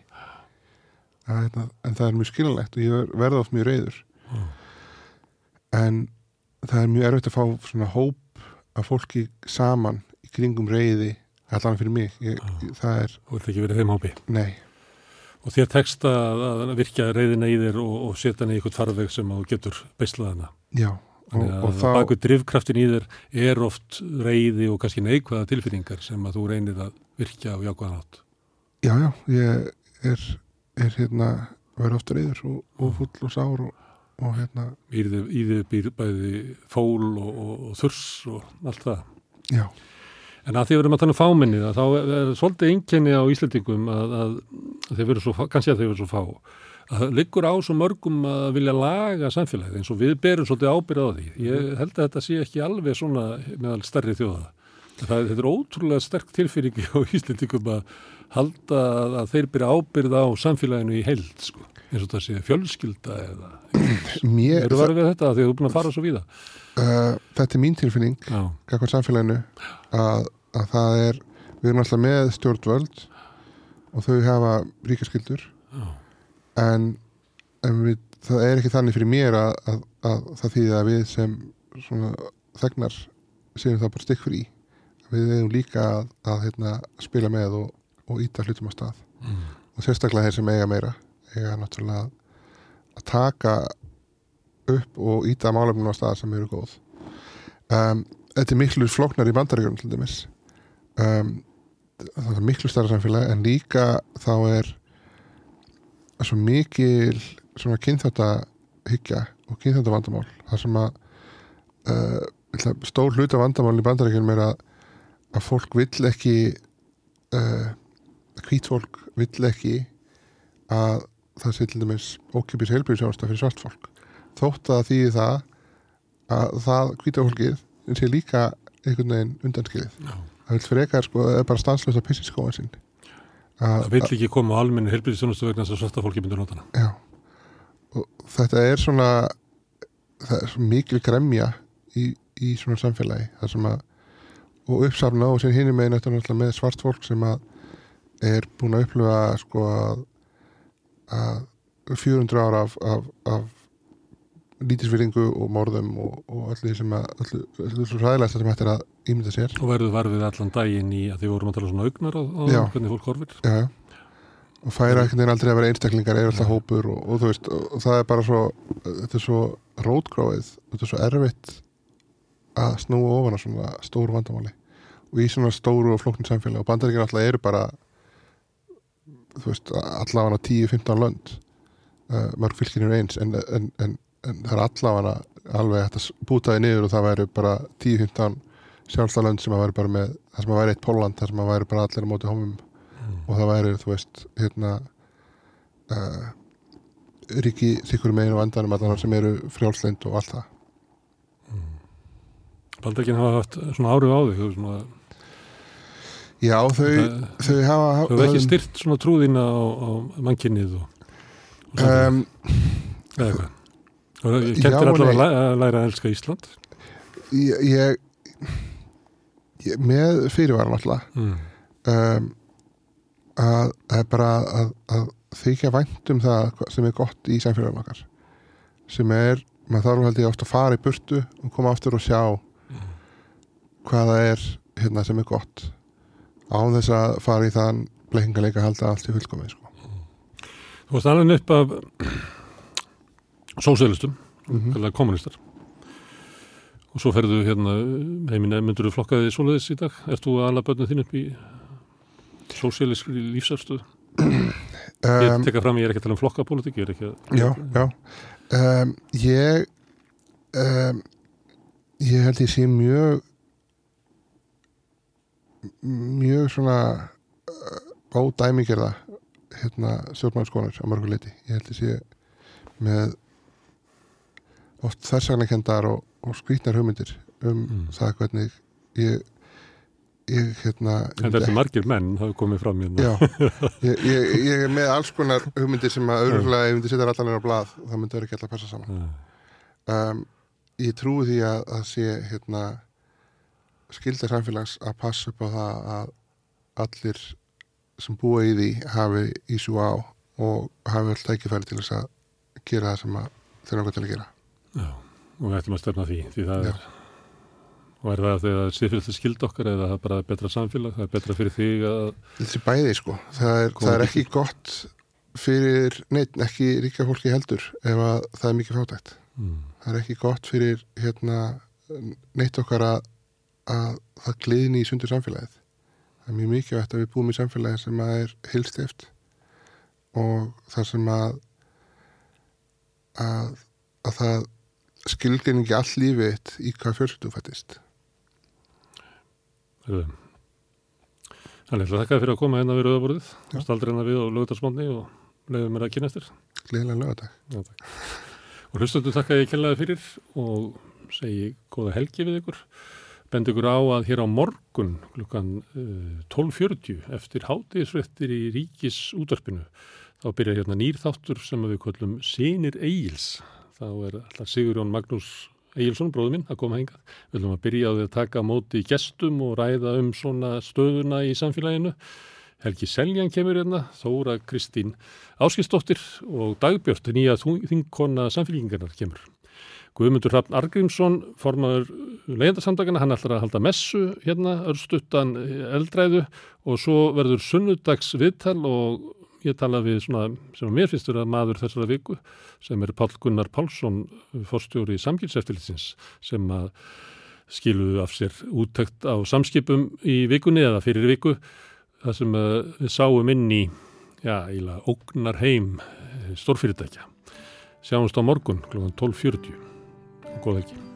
að, hérna, en það er mjög skiljanlegt og ég ver- verð oft mjög reyður Já. en það er mjög erfitt að fá svona hóp af fólki saman kringum reyði allan fyrir mig ég, ég, það er, þú ert ekki verið þeim hópi. nei Og þér tekst að, að virkja reyðina í þér og, og setja henni í eitthvað farveg sem þú getur beislað hana. já, og, og þá baku drifkraftin í þér er oft reyði og kannski neikvæða tilfinningar sem að þú reynir að virkja á jákvæðan átt. já, já, ég er, er hérna, verið oft reyður og, og full og sár og, og hérna, Í þið, býr bæði fól og, og, og þurs og allt það. já En að því við erum að tala um fáminni þá er svolítið einkenni á Íslandingum að, að, að þeir veru svo, fá- kannski að þeir veru svo fá, að það liggur á svo mörgum að vilja laga samfélagið eins og við berum svolítið ábyrð á því. Ég held að þetta sé ekki alveg svona meðal stærri þjóða. Það, þetta er ótrúlega sterk tilfinningi á Íslandingum að halda að, að þeir byrja ábyrð á samfélaginu í heild, sko. eins og það sé fjölskylda eða... mér, Eru farið við þetta því að þú er búin að fara svo víða? Uh, þetta er mín tilfinning kakvar samfélaginu að, að það er, við erum alltaf með stjórnvöld og þau hafa ríkaskyldur en, en við, það er ekki þannig fyrir mér að, að, að það þýði að við sem þegnar séum það bara stikk frí við eigum líka að, að hérna, spila með og, og íta hlutum á stað. Mm, og sérstaklega þeir sem eiga meira eiga náttúrulega að taka upp og íta málefnum á stað sem eru góð. Um, þetta er miklu flóknar í bandaríkjum til dæmis. Um, það er miklu stærra samfélag en líka þá er svo mikil svona kynþjóta hyggja og kynþjóta vandamál það sem að uh, stór hluta vandamál í bandaríkjum er að, að fólk vill ekki uh, hvít fólk vill ekki að það sé til dæmis ókipis heilbríðsjónasta fyrir svart fólk þótt að því það að það hvíta fólkið sé líka einhvern veginn undanskilið já. það vil frekar sko, það er bara stanslösa pissi skóan sinn Það vill ekki koma á almennu helbriðisjónustu vegna þess að svarta fólki myndur notana. já og þetta er svona það er mikil gremja í, í svona samfélagi það sem að og uppsafna og megin þetta náttúrulega með svart fólk sem að er búin að upplifa sko að, að 400 ára af, af, af lítisfyrringu og morðum og, og öllu því sem að öllu, öllu svo ræðilegsta sem hættir að ímynda sér Og verður varfið allan daginn í að því vorum að tala svona augnar á, á Já. hvernig fólk horfir. já, já. og færa einhvern veginn aldrei að vera einstaklingar er alltaf hópur og, og þú veist og, og það er bara svo þetta er svo rótgróið þetta er svo erfitt að snúa ofan á svona stóru vandamáli og í svona stóru og flóknin samfélag og bandaríkjum alltaf eru bara þú veist allavega 10-15 lönd uh, mörg fylgir eru eins en, en, en, en það er allavega alveg hægt að búta því niður og það væri bara 10-15 sjálfstæð lönd sem að væri bara með það sem að væri eitt Póland, það sem að væri bara allir á móti homum og það væri, þú veist, hérna uh, ríki sikkur megin og endanum allan sem eru frjálslind og allt það. Baldakin hafa haft svona árið á veist, Svona, Já, þau, það- þau hafa Þú hefur ekki styrt svona trúðina á, á mannkynnið og um, eða hvað og allavega að að læra að elska Ísland ég, ég, ég með fyrirvaran alltaf mm. um, að það er bara að, að þykja vænt um það sem er gott í samfélagum okkar sem er, maður þarf held ég ofta að fara í burtu og koma aftur og sjá hvað það er hérna sem er gott án þess að fara í þann bleikingarleika að halda allt í fullkomið sko. Þú varst alveg upp af sósælistum, mm kallar kommunistar og svo ferðu hérna heiminni, myndur þú flokka þig svoleiðis í dag? Ert þú að ala börnum þín upp í sósæliskri lífsafstöð? Ég um, tekka fram, ég er ekki að tala um flokkapólitík, ég er ekki að... Já, já um, Ég um, ég held ég sé mjög mjög svona uh, ódæmigerða hérna stjórnmannskonar á mörgu leiti ég held ég sé með oft þærsagnakendar og, og skrýtnar hugmyndir um Mm. það hvernig ég ég hérna En þessi margir menn hafa komið fram hérna. Já, ég, ég, ég er með alls konar hugmyndir sem að auðvitað ef ég myndi setja allan er á blað það myndi vera ekki alltaf passa saman. Um, Ég trúi því að það sé hérna skilda samfélags að passa upp á það að allir sem búa í því hafi ísú á og hafi alltaf tækifæri til þess að gera það sem þeir náttúrulega til að gera Já, og við ættum að stefna að því, því það Já. er og er það þegar stifilegt skild okkar eða það er bara betra samfélag, það er betra fyrir þig að Þessi bæði sko, það er, það er ekki gott fyrir neitt, ekki ríka fólki heldur ef að það er mikið fátækt. Mm, það er ekki gott fyrir hérna, neitt okkar að, að það gliðni í sundur samfélagið. Það er mjög mikilvægt að við búum í samfélagi sem að er hilstift og það sem að að, að það skilgrinningi all lífið í hvað fjölskyldu fættist. Þannig að þakka þér fyrir að koma hérna við rauðaborðið, staldur hérna við á lögutarsmónni og leiðum mér að gleðilega lögadag Já, takk. Og hlustundu þakka ég kjallaði fyrir og segi góða helgi við ykkur. Bend ykkur á að hér á morgun klukkan uh, 12.40 eftir hátíðisfrettir í ríkis útvarpinu þá byrjar hérna nýr þáttur sem við kvöllum Sinir Egils. Þá er alltaf Sigurjón Magnús Egilson, bróður minn, að koma hingað. Við ætlum að byrja á því að taka móti gestum og ræða um svona stöðuna í samfélaginu. Helgi Seljan kemur hérna, Þóra Kristín Áskistóttir og Dagbjörn, nýja þingkonna samfélgingarnar kemur. Guðmundur Hrafn Argrímsson, formaður leiðandarsamtakana, hann ætlar að halda messu hérna, örstuttan eldræðu og svo verður sunnudags viðtal og ég tala við svona sem að mér finnst vera maður þessara viku sem er Pál Gunnar Pálsson, forstjóri samkilseftilitsins sem að skiluðu af sér úttækt á samskipum í vikunni eða fyrir viku það sem að við sáum inn í já, íla ógnar heim stórfyrirtækja. Sjáumst á morgun kl. 12.40. Góð ekki.